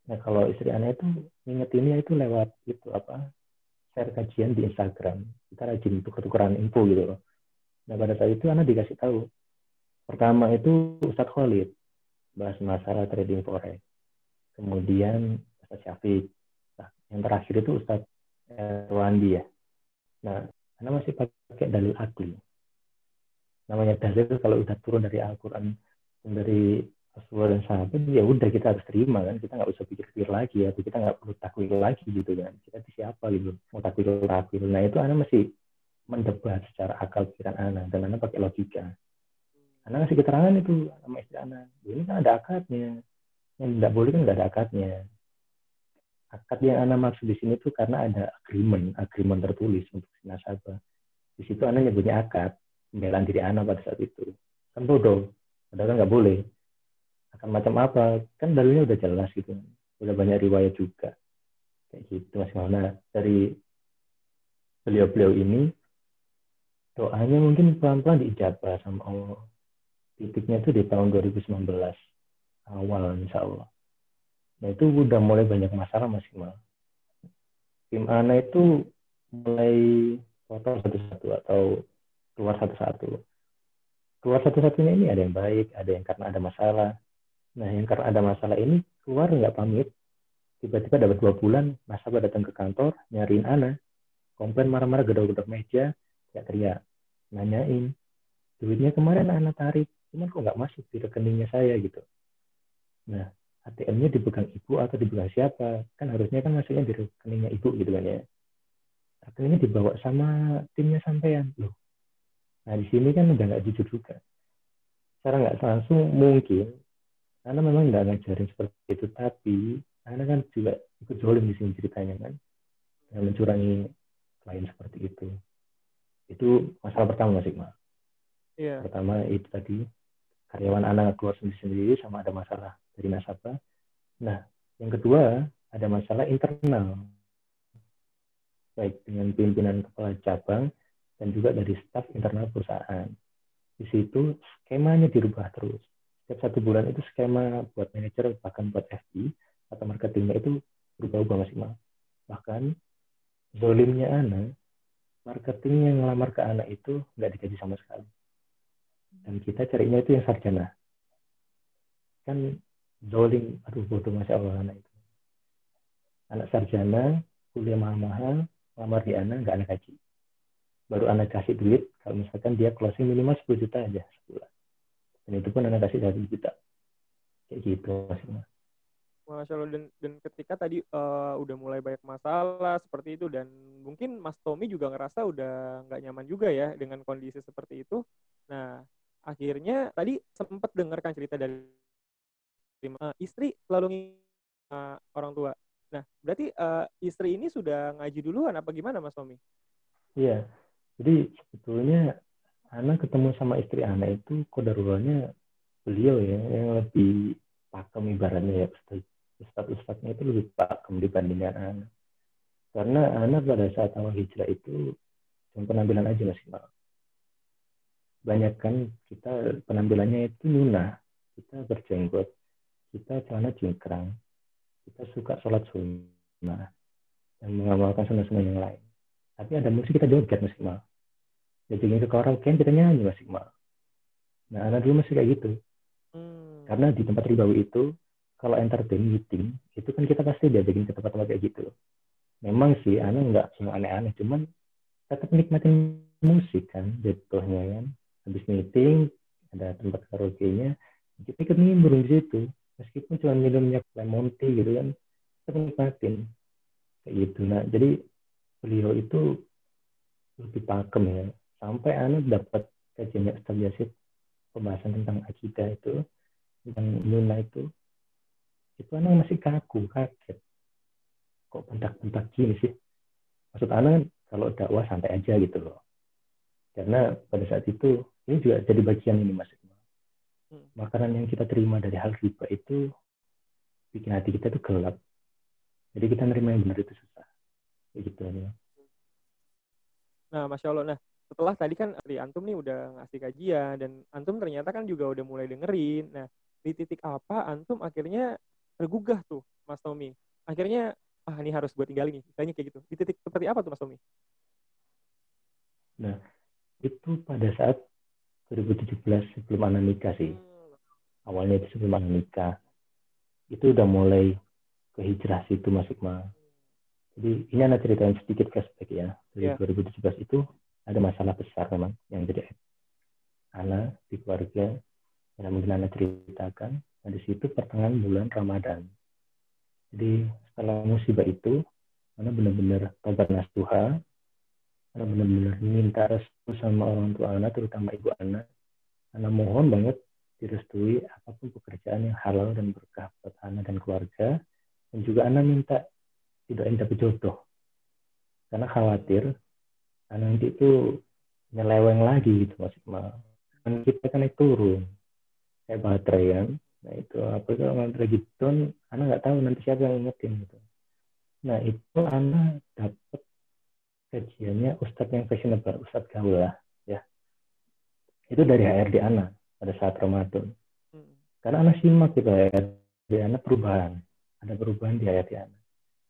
Speaker 3: Nah kalau istri Ana itu ngingetinnya itu lewat itu apa share kajian di Instagram. Kita rajin tuker-tukeran info gitu loh. Nah pada saat itu Ana dikasih tahu. Pertama itu Ustadz Khalid bahas masalah trading forex. Kemudian Ustadz Syafiq. Nah, yang terakhir itu Ustadz Rwandi ya. Nah, Ana masih pakai dalil akli. Namanya dalil kalau udah turun dari Al-Quran dari Rasulullah dan sahabat ya udah kita harus terima kan. Kita nggak usah pikir-pikir lagi ya kita nggak perlu takwil lagi gitu kan. Kita itu siapa gitu? Mau takwil takwil? Nah itu anak masih mendebat secara akal pikiran anak dan anak pakai logika. Anak ngasih keterangan itu sama istri anak ini kan ada akadnya. Yang tidak boleh kan nggak ada akadnya akad yang anak maksud di sini tuh karena ada agreement agreement tertulis untuk si nasabah. Di situ anak nyebutnya akad pembelaan diri anak pada saat itu. Kan bodoh padahal kan nggak boleh. Akan macam apa? Kan dalilnya udah jelas gitu. Udah banyak riwayat juga. Kayak gitu mas Mauna dari beliau-beliau ini doanya mungkin pelan-pelan diijabah sama Allah. Titiknya itu di tahun 2019 awal insya Allah nah itu udah mulai banyak masalah mas Iqmal tim Ana itu mulai kotor satu-satu atau keluar satu-satu. Keluar satu-satunya ini ada yang baik ada yang karena ada masalah. Nah, yang karena ada masalah ini keluar nggak pamit, tiba-tiba dapat dua bulan, nasabah datang ke kantor, nyariin Ana, komplain marah-marah gedor-gedor meja, teriak-teriak, nanyain, duitnya kemarin Ana tarik, cuman kok nggak masuk di rekeningnya saya gitu. Nah, ATM-nya dipegang ibu atau dipegang siapa? Kan harusnya kan masuknya di rekeningnya ibu gitu kan ya. Rekeningnya dibawa sama timnya sampean loh. Nah, di sini kan udah nggak jujur juga. Secara nggak langsung mungkin karena memang nggak ngajarin seperti itu tapi karena kan juga ikut jolim di sini ceritanya kan yang mencurangi klien seperti itu itu masalah pertama mas Iqmal
Speaker 2: Iya.
Speaker 3: pertama itu tadi karyawan anak keluar sendiri-sendiri sama ada masalah dari nasabah. Nah yang kedua ada masalah internal. Baik dengan pimpinan kepala cabang dan juga dari staf internal perusahaan. Di situ skemanya dirubah terus. Setiap satu bulan itu skema buat manajer bahkan buat FD atau marketingnya itu berubah-ubah maksimal. Bahkan zolimnya Ana marketing yang ngelamar ke anak itu nggak digaji sama sekali. Dan kita carinya itu yang sarjana. Kan zolim aduh bodoh masya Allah anak itu. Anak sarjana kuliah mahal-mahal ngelamar di Ana nggak anak gaji. Baru anak kasih duit kalau misalkan dia closing minimal 10 juta aja sebulan. Dan itu pun anak kasih satu juta. Kayak gitu maksudnya.
Speaker 2: Masya Allah dan, dan ketika tadi uh, udah mulai banyak masalah seperti itu dan mungkin Mas Tommy juga ngerasa udah nggak nyaman juga ya dengan kondisi seperti itu. Nah akhirnya tadi sempat dengarkan cerita dari uh, istri selalu uh, orang tua. Nah berarti uh, istri ini sudah ngaji duluan apa gimana Mas Tommy?
Speaker 3: Iya, jadi sebetulnya anak ketemu sama istri anak itu kodarulahnya beliau ya yang lebih pakem ibaratnya ya ustadz ustadznya itu lebih pakem dibandingkan anak karena anak pada saat awal hijrah itu cuma penampilan aja maksimal banyak kan kita penampilannya itu nuna kita berjenggot kita celana cingkrang kita suka sholat sunnah dan mengamalkan sunnah-sunnah yang lain. Tapi ada musik kita joget maksimal jadi ke karaoke kita nyanyi maksimal nah anak dulu masih kayak gitu.
Speaker 2: Hmm.
Speaker 3: karena di tempat ribawi itu kalau entertain meeting itu kan kita pasti diajakin ke tempat-tempat kayak gitu. Memang sih anak nggak semua aneh-aneh cuman tetap nikmatin musik kan jatuhnya kan. Habis meeting ada tempat karaoke-nya kita ikut nimbrung di situ meskipun cuma minumnya lemon tea gitu kan kita nikmatin. Kayak gitu nah jadi beliau itu lebih pakem ya. Sampai anak dapat kajiannya Ustaz Yasid pembahasan tentang akidah itu tentang Nuna itu itu anak masih kaku kaget. Kok bentak-bentak gini sih? Maksud anak kalau dakwah santai aja gitu loh. Karena pada saat itu ini juga jadi bagian ini mas. Makanan yang kita terima dari hal riba itu bikin hati kita tuh gelap jadi kita nerima yang benar itu susah kayak gitu ya
Speaker 2: Nah, Masya Allah. Nah, setelah tadi kan dari Antum nih udah ngasih kajian dan Antum ternyata kan juga udah mulai dengerin. Nah, di titik apa Antum akhirnya tergugah tuh, Mas Tommy? Akhirnya, ah ini harus buat tinggalin nih. Misalnya kayak gitu. Di titik seperti apa tuh, Mas Tommy?
Speaker 3: nah itu pada saat 2017 sebelum anak nikah sih. Awalnya itu sebelum anak nikah. Itu udah mulai ke hijrah situ masuk mah jadi ini anak ceritain sedikit flashback ya. Dari
Speaker 2: Iya.
Speaker 3: 2017 itu ada masalah besar memang yang jadi anak di keluarga. Yang mungkin anak ceritakan nah di situ pertengahan bulan Ramadan. Jadi setelah musibah itu anak benar-benar tobat nasuha anak benar-benar minta restu sama orang tua anak terutama ibu anak anak mohon banget direstui apa pun pekerjaan yang halal dan berkah buat anak dan keluarga. Dan juga anak minta tidak dapet jodoh. Karena khawatir anak nanti itu nyeleweng lagi gitu maksudnya kan kita kan naik turun. Kayak baterai kan. Nah itu apa kalau baterai gitu anak nggak tahu nanti siapa yang ingetin gitu. Nah itu anak dapat kajiannya Ustadz yang fashionable, Ustadz gaul lah, ya. Itu dari HRD Ana pada saat Ramadan.
Speaker 2: Hmm.
Speaker 3: Karena anak simak gitu HRD Ana perubahan, ada perubahan di HRD Ana.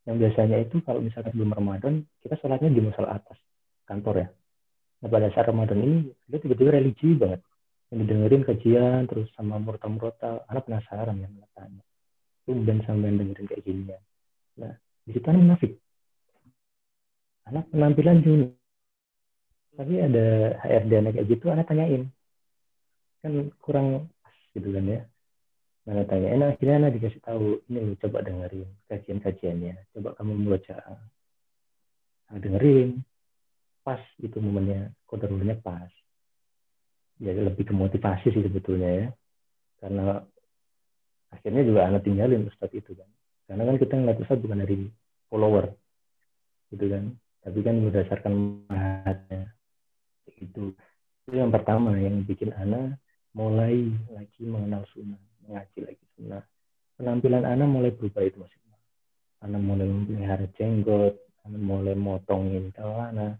Speaker 3: Yang biasanya itu kalau misalkan sebelum Ramadan, kita sholatnya di musola atas kantor ya. Nah pada saat Ramadan ini, dia tiba-tiba religi banget. Yang didengerin kajian, terus sama murta-murta, anak penasaran yang tanya. Tumben sampai dengerin kayak gini ya. Nah, di situ anak munafik anak penampilan Juni. Tapi ada HRD anak kayak gitu anak tanyain. Kan kurang gitu kan ya. Anak tanyain nah, akhirnya anak dikasih tahu ini coba dengerin kajian-kajiannya coba kamu baca nah, dengerin. Pas itu momennya kodarulnya pas. Ya lebih ke motivasi sih sebetulnya ya. Karena akhirnya juga anak tinggalin Ustadz itu kan. Karena kan kita ngeliat Ustadz bukan dari follower gitu kan tapi kan berdasarkan mahatnya itu itu yang pertama yang bikin Ana mulai lagi mengenal sunnah mengaji lagi sunnah. Penampilan Ana mulai berubah itu maksudnya. Ana mulai memelihara jenggot Ana mulai motongin celana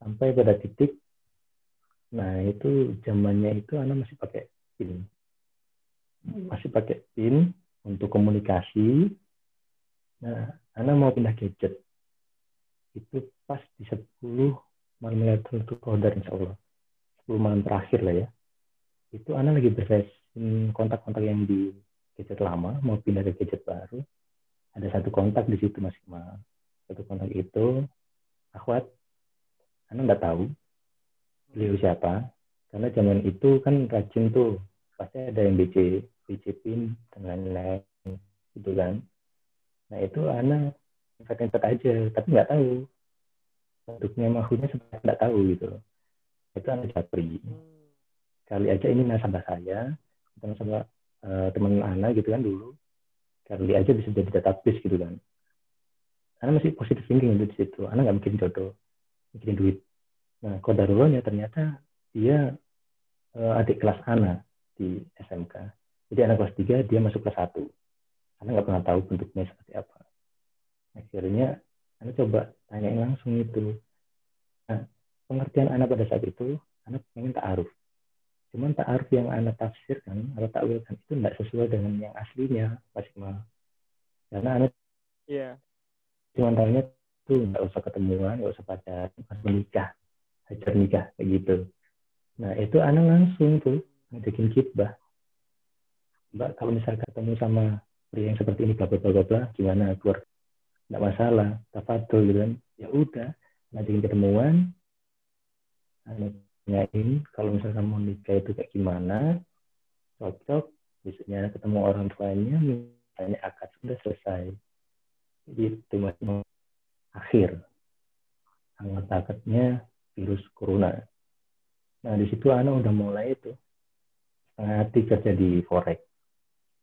Speaker 3: sampai pada titik nah itu zamannya itu Ana masih pakai pin. Masih pakai pin untuk komunikasi. Nah Ana mau pindah gadget itu pas di 10 malam Lailatul Qadar insya Allah. 10 malam terakhir lah ya. Itu Ana lagi beresin kontak-kontak yang di gadget lama mau pindah ke gadget baru. Ada satu kontak di situ masih mal satu kontak itu akhwat Ana nggak tahu beliau siapa. Karena zaman itu kan rajin tuh. Pasti ada yang BC BC pin dan lain-lain gitu kan. Nah itu Ana invite aja tapi nggak tahu. Bentuknya makhluknya sebenarnya nggak tahu gitu itu anak japri. Kali aja ini nasabah saya atau nasabah uh, teman Ana gitu kan dulu. Kali aja bisa jadi database gitu kan. Ana masih positif thinking itu di situ. Ana nggak mikirin jodoh mikirin duit. Nah kodarullahnya ternyata dia uh, adik kelas Ana di SMK jadi anak kelas 3 dia masuk kelas 1 Ana nggak pernah tahu bentuknya seperti apa akhirnya Anda coba tanyain langsung itu. Nah, pengertian anak pada saat itu, anak pengen ta'aruf. Cuman ta'aruf yang anak tafsirkan atau takwilkan itu tidak sesuai dengan yang aslinya, Mas Iqmal. Karena anak
Speaker 2: Iya.
Speaker 3: cuma tahunya tuh nggak usah ketemuan, nggak usah pacaran, pas menikah, hajar nikah kayak gitu. Nah itu anak langsung tuh ngajakin kitbah. Mbak kalau misalnya ketemu sama pria yang seperti ini bla bla bla bla gimana keluar nggak masalah tafadul gitu kan. Ya udah ngajakin ketemuan nanyain kalau misalnya kamu nikah itu kayak gimana cocok besoknya ketemu orang tuanya misalnya akad sudah selesai. Gitu mas. Akhir. Hangat akadnya virus corona. Nah di situ anak udah mulai itu setengah hati kerja di forex.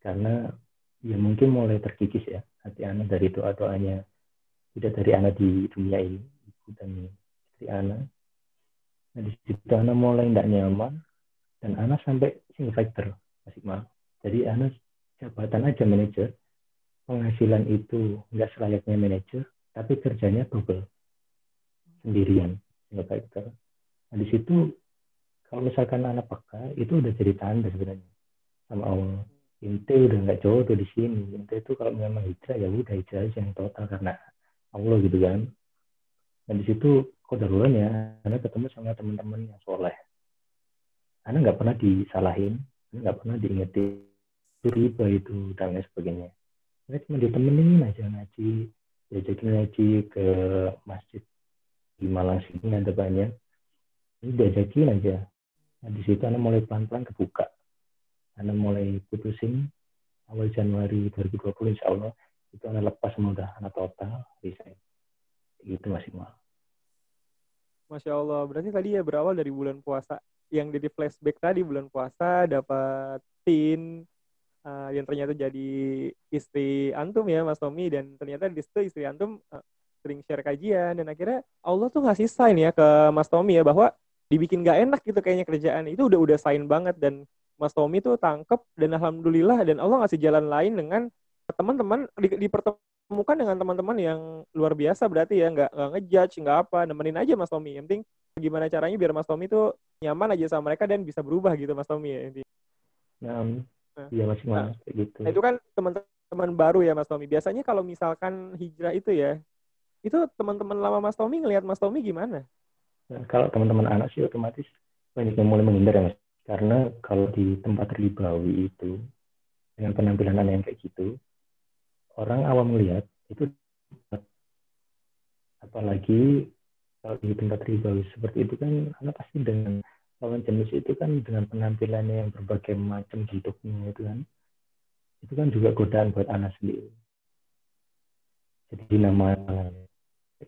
Speaker 3: Karena ya mungkin mulai terkikis ya hati anak dari doa doanya tidak dari anak di dunia ini ibu dan istri Ana. Nah di situ Ana mulai tidak nyaman dan Ana sampai single factor masih mal. Jadi Ana jabatan aja manajer, penghasilan itu nggak selayaknya manajer, tapi kerjanya double sendirian single factor. Nah di situ kalau misalkan anak peka itu udah jadi tanda sebenarnya sama Allah Inte udah nggak jodoh di sini. Inte itu kalau memang hijrah ya udah hijrah aja yang total karena Allah gitu kan. Dan di situ kodarulannya anak ketemu sama teman-teman yang soleh. Anak nggak pernah disalahin anak nggak pernah diingetin itu riba itu dan lain sebagainya. Anak cuma ditemenin aja ngaji diajakin ngaji ke masjid di Malang sini ada banyak. Ini diajakin aja. Nah, di situ Anda mulai pelan-pelan kebuka. Anda mulai putusin awal Januari 2020 insya Allah itu Anda lepas semua udah Anda total resign. Itu maksimal.
Speaker 2: Masya Allah. Berarti tadi ya berawal dari bulan puasa. Yang dari flashback tadi bulan puasa dapatin uh, yang ternyata jadi istri antum ya Mas Tommy dan ternyata di situ istri antum uh, sering share kajian dan akhirnya Allah tuh ngasih sign ya ke Mas Tommy ya bahwa dibikin gak enak gitu kayaknya kerjaan itu udah udah sign banget dan Mas Tommy tuh tangkep dan alhamdulillah dan Allah ngasih jalan lain dengan teman-teman di, dipertemukan dengan teman-teman yang luar biasa berarti ya nggak nggak ngejudge nggak apa nemenin aja Mas Tommy yang penting gimana caranya biar Mas Tommy tuh nyaman aja sama mereka dan bisa berubah gitu Mas Tommy ya intinya.
Speaker 3: Nah, nah, iya masih nah, gitu.
Speaker 2: Nah, itu kan teman-teman baru ya Mas Tommy. Biasanya kalau misalkan hijrah itu ya, itu teman-teman lama Mas Tommy ngelihat Mas Tommy gimana?
Speaker 3: Nah, kalau teman-teman anak sih otomatis banyak yang mulai menghindar ya mas. Karena kalau di tempat ribawi itu dengan penampilan yang kayak gitu, orang awam melihat itu apalagi kalau di tempat ribawi seperti itu kan anak pasti dengan lawan jenis itu kan dengan penampilannya yang berbagai macam hidupnya itu kan itu kan juga godaan buat anak sendiri. Jadi nama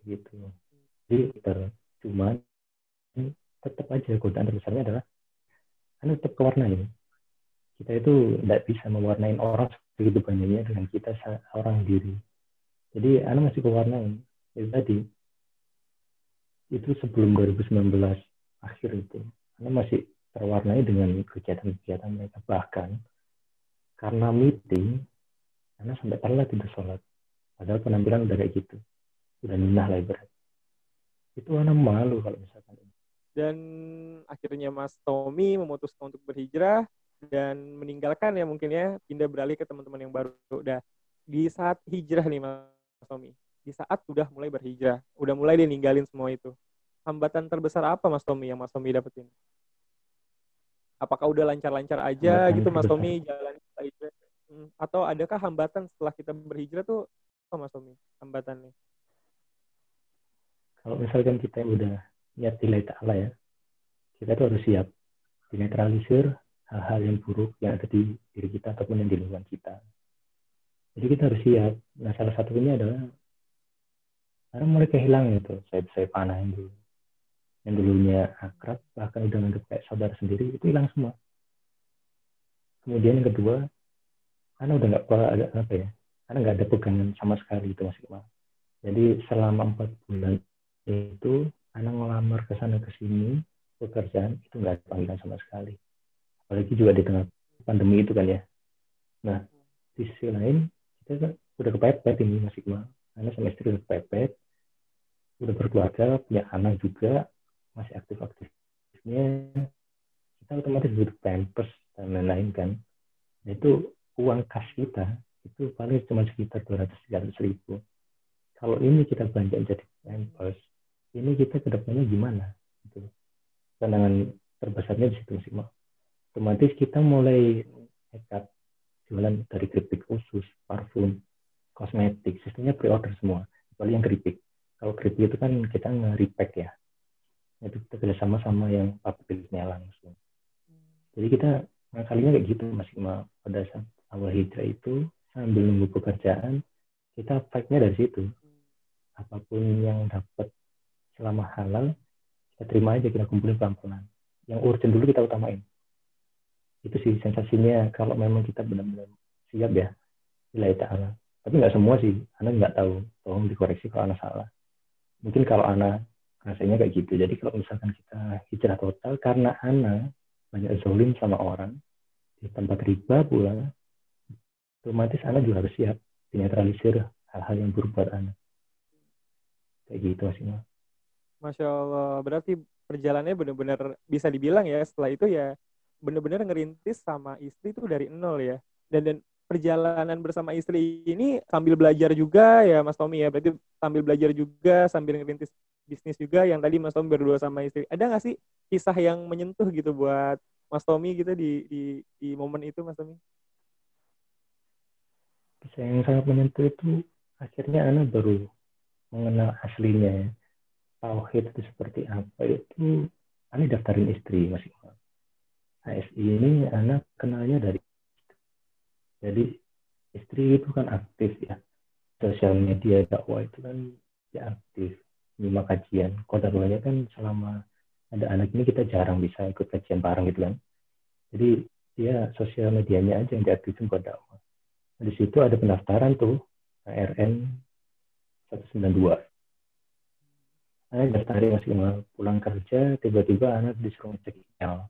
Speaker 3: gitu. Jadi ter cuman tetap aja godaan terbesarnya adalah kan tetap kewarnain kita itu tidak bisa mewarnain orang begitu banyaknya dengan kita orang diri. Jadi anak masih kewarnain itu tadi. Itu sebelum 2019 akhir itu. Anak masih terwarnai dengan kegiatan-kegiatan mereka. Bahkan karena meeting anak sampai telat tidak sholat. Padahal penampilan udah kayak gitu. Udah ninah lah ibarat. Itu anak malu kalau misalkan
Speaker 2: dan akhirnya Mas Tommy memutuskan untuk berhijrah dan meninggalkan ya mungkin ya pindah beralih ke teman-teman yang baru. Udah di saat hijrah nih Mas Tommy. Di saat udah mulai berhijrah udah mulai dia ninggalin semua itu. Hambatan terbesar apa Mas Tommy yang Mas Tommy dapetin? Apakah udah lancar-lancar aja hambatan gitu Mas Tommy jalan hijrah? Hmm, atau adakah hambatan setelah kita berhijrah tuh apa Mas Tommy hambatannya?
Speaker 3: Kalau misalkan kita udah niat nilai ta'ala ya, kita tuh harus siap dinetralisir hal-hal yang buruk yang ada di diri kita ataupun yang di lingkungan kita. Jadi kita harus siap. Nah salah satunya adalah karena mulai kehilangan itu saya saya panah yang dulu yang dulunya akrab bahkan udah nganggap kayak saudara sendiri itu hilang semua. Kemudian yang kedua, karena udah nggak ada apa ya, karena nggak ada pegangan sama sekali itu masih Jadi selama empat bulan itu anak ngelamar ke sana ke sini pekerjaan itu nggak ada sama sekali. Apalagi juga di tengah pandemi itu kan ya. Nah di sisi lain kita kan udah kepepet ini masih cuma anak sama istri udah kepepet. Udah berkeluarga punya anak juga masih aktif aktifnya kita otomatis butuh pampers dan lain-lain kan. Nah, itu uang kas kita itu paling cuma sekitar 200-300 ribu. Kalau ini kita belanja jadi pampers ini kita ke depannya gimana? Gitu. Pandangan terbesarnya di situ sih mak. Otomatis kita mulai nekat jualan dari keripik khusus parfum kosmetik sistemnya pre-order semua kecuali yang keripik. Kalau keripik itu kan kita nge-repack ya. Itu kita kerjasama sama yang pabrik langsung. Jadi kita ngakalinya kayak gitu masih pada saat awal hijrah itu sambil nunggu pekerjaan kita fight-nya dari situ. Apa pun yang dapat selama halal kita terima aja kita kumpulin pelan-pelan. Yang urgent dulu kita utamain. Itu sih sensasinya kalau memang kita benar-benar siap ya nilai ta'ala tapi nggak semua sih. Anak nggak tahu. Tolong dikoreksi kalau anak salah. Mungkin kalau Ana rasanya kayak gitu. Jadi kalau misalkan kita hijrah total karena Ana banyak zolim sama orang di tempat riba pula otomatis Ana juga harus siap dinetralisir hal-hal yang buruk buat Ana kayak gitu Ima.
Speaker 2: Masya Allah, berarti perjalanannya benar-benar bisa dibilang ya setelah itu ya benar-benar ngerintis sama istri itu dari nol ya. Dan dan perjalanan bersama istri ini sambil belajar juga ya Mas Tommy ya. Berarti sambil belajar juga sambil ngerintis bisnis juga yang tadi Mas Tommy berdua sama istri. Ada nggak sih kisah yang menyentuh gitu buat Mas Tommy gitu di di di momen itu Mas Tommy?
Speaker 3: Kisah yang sangat menyentuh itu akhirnya Ana baru mengenal aslinya ya tauhid itu seperti apa? Itu Ani daftarin istri masih HSI ini anak kenalnya dari jadi istri itu kan aktif ya. Sosial media dakwah itu kan ya aktif. Lima kajian. Kodarulahnya kan selama ada anak ini kita jarang bisa ikut kajian bareng gitu kan. Jadi dia sosial medianya aja yang diaktifin buat dakwah. Di situ ada pendaftaran tuh ARN 192 anak dari masih mau pulang kerja tiba-tiba anak disuruh ngecek email.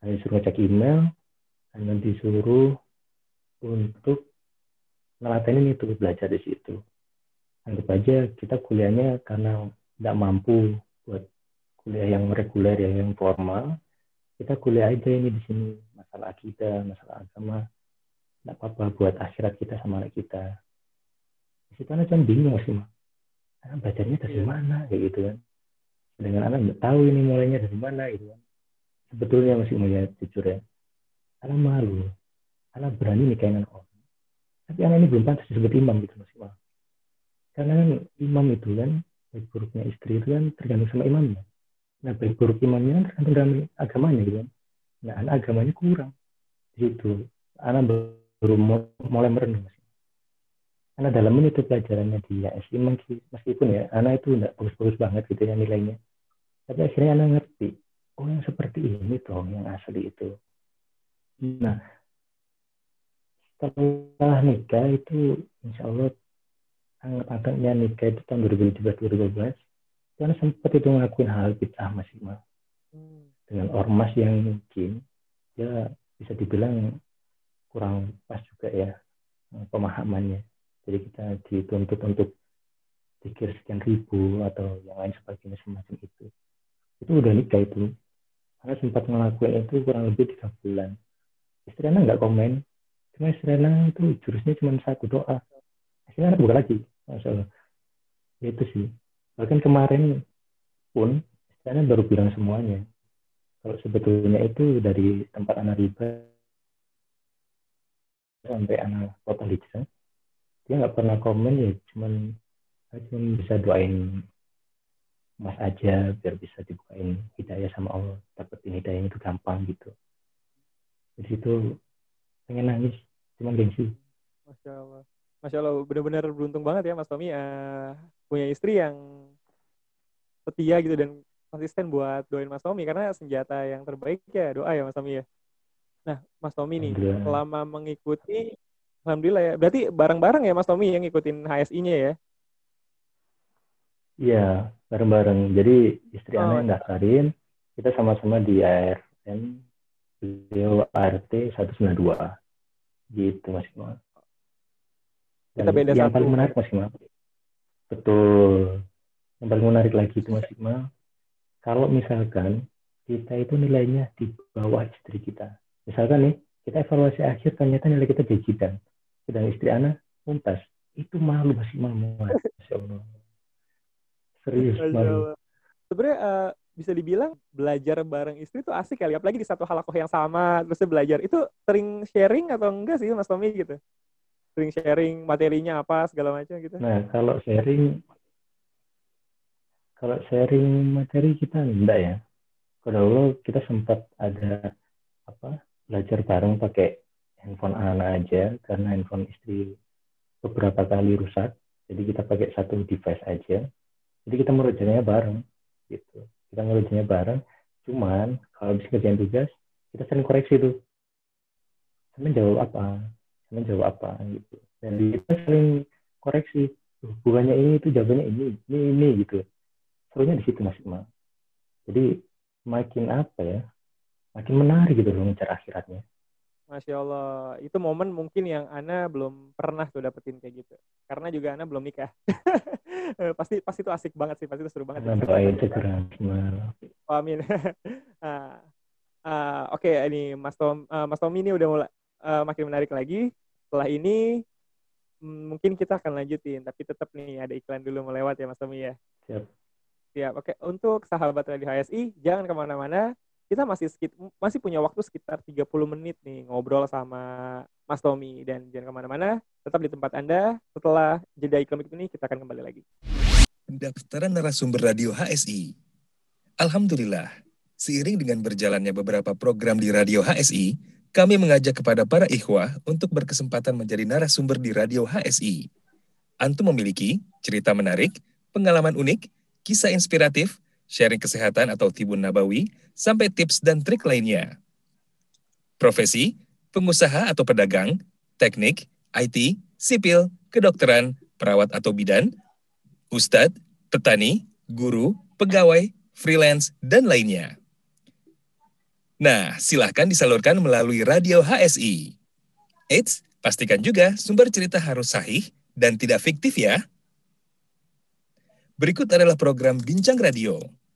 Speaker 3: Anak disuruh ngecek email anak disuruh untuk ngelatenin itu belajar di situ. Anggap aja kita kuliahnya karena tidak mampu buat kuliah yang reguler ya yang formal kita kuliah aja ini di sini. Masalah akidah masalah agama tidak apa-apa buat akhirat kita sama anak kita. Di situ anak kan bingung sih mah belajarnya dari yeah. mana? Kayak gitu kan. Dengan anak nggak tahu ini mulainya dari mana gitu kan. Sebetulnya masih mulai jujur ya. Anak malu. Anak berani nikahin anak orang. Tapi anak ini belum pantas disebut imam gitu masih malu karena kan imam itu kan baik buruknya istri itu kan tergantung sama imamnya. Nah baik buruk imamnya kan tergantung dalam agamanya gitu kan. Nah anak agamanya kurang. Di situ anak baru mulai merenung masih karena dalam itu pelajarannya di IASI meskipun ya anak itu enggak bagus-bagus banget gitu ya nilainya. Tapi akhirnya anak ngerti oh yang seperti ini toh yang asli itu. Nah setelah nikah itu insya Allah angkat-angkatnya nikah itu tahun 2017 2012 karena sempat itu ngelakuin hal bid'ah masih mah dengan ormas yang mungkin ya bisa dibilang kurang pas juga ya pemahamannya jadi kita dituntut untuk pikir sekian ribu atau yang lain sebagainya semacam itu. Itu udah nikah itu. Karena sempat ngelakuin itu kurang lebih tiga bulan. Istri anak nggak komen. Cuma istri anak itu jurusnya cuma satu doa. Akhirnya anak buka lagi masalah. Ya itu sih. Bahkan kemarin pun istri anak baru bilang semuanya. Kalau sebetulnya itu dari tempat anak riba sampai anak kota hijrah dia nggak pernah komen ya cuman cuman bisa doain mas aja biar bisa dibukain hidayah sama Allah. Dapetin hidayahnya itu gampang gitu. Di situ pengen nangis cuman gengsi.
Speaker 2: Masya Allah masya Allah benar-benar beruntung banget ya mas Tommy uh, punya istri yang setia gitu dan konsisten buat doain mas Tommy karena senjata yang terbaik ya doa ya mas Tommy ya. Nah mas Tommy nih selama mengikuti Alhamdulillah ya. Berarti bareng-bareng ya Mas Tommy yang ngikutin HSI-nya ya?
Speaker 3: Iya, bareng-bareng. Jadi istri oh. Ana yang daftarin, kita sama-sama di ARN, beliau ART 192. Gitu Mas Ima. kita beda yang satu. paling menarik Mas Ima. Betul. Yang paling menarik lagi itu Mas Ima, kalau misalkan kita itu nilainya di bawah istri kita. Misalkan nih, kita evaluasi akhir ternyata nilai kita jajidan sedang istri anak mumtaz itu malu masih malu. Masya Allah. Serius malu.
Speaker 2: Sebenarnya uh, bisa dibilang belajar bareng istri itu asik kali apalagi di satu halakoh yang sama terusnya belajar. Itu sering sharing atau enggak sih mas Tommy gitu? Sering sharing materinya apa segala macam gitu?
Speaker 3: Nah kalau sharing kalau sharing materi kita enggak ya. Kalau kita sempat ada apa belajar bareng pakai handphone anak aja karena handphone istri beberapa kali rusak jadi kita pakai satu device aja. Jadi kita merujaknya bareng gitu. Kita merujaknya bareng cuman kalau bisa kerjaan tugas kita sering koreksi tuh. Sama jawab apa sama jawab apa gitu. Dan kita sering koreksi hubungannya ini itu jawabannya ini ini ini gitu. Serunya di situ mas Iqmal jadi makin apa ya makin menarik gitu loh mengejar akhiratnya
Speaker 2: Masya Allah, itu momen mungkin yang Ana belum pernah tuh dapetin kayak gitu. Karena juga Ana belum nikah. pasti pasti itu asik banget sih, pasti itu seru banget.
Speaker 3: Nah, doain segera
Speaker 2: oh, Amin. uh, uh, Oke, okay, ini Mas Tom, uh, Mas Tommy ini udah mulai uh, makin menarik lagi. Setelah ini mm, mungkin kita akan lanjutin, tapi tetap nih ada iklan dulu melewat ya Mas Tommy ya.
Speaker 3: Siap.
Speaker 2: Siap. Oke, okay. untuk sahabat Radio HSI, jangan ke mana-mana kita masih sekit, masih punya waktu sekitar 30 menit nih ngobrol sama Mas Tommy dan jangan ke mana-mana tetap di tempat Anda. Setelah jeda iklan ini kita akan kembali lagi.
Speaker 1: Pendaftaran narasumber radio HSI Alhamdulillah seiring dengan berjalannya beberapa program di radio HSI kami mengajak kepada para ikhwah untuk berkesempatan menjadi narasumber di radio HSI Antum memiliki cerita menarik, pengalaman unik, kisah inspiratif, sharing kesehatan atau tibun nabawi, sampai tips dan trik lainnya. Profesi, pengusaha atau pedagang, teknik, IT, sipil, kedokteran, perawat atau bidan, ustadz, petani, guru, pegawai, freelance, dan lainnya. Nah, silahkan disalurkan melalui radio HSI. Eits, pastikan juga sumber cerita harus sahih dan tidak fiktif ya. Berikut adalah program Bincang Radio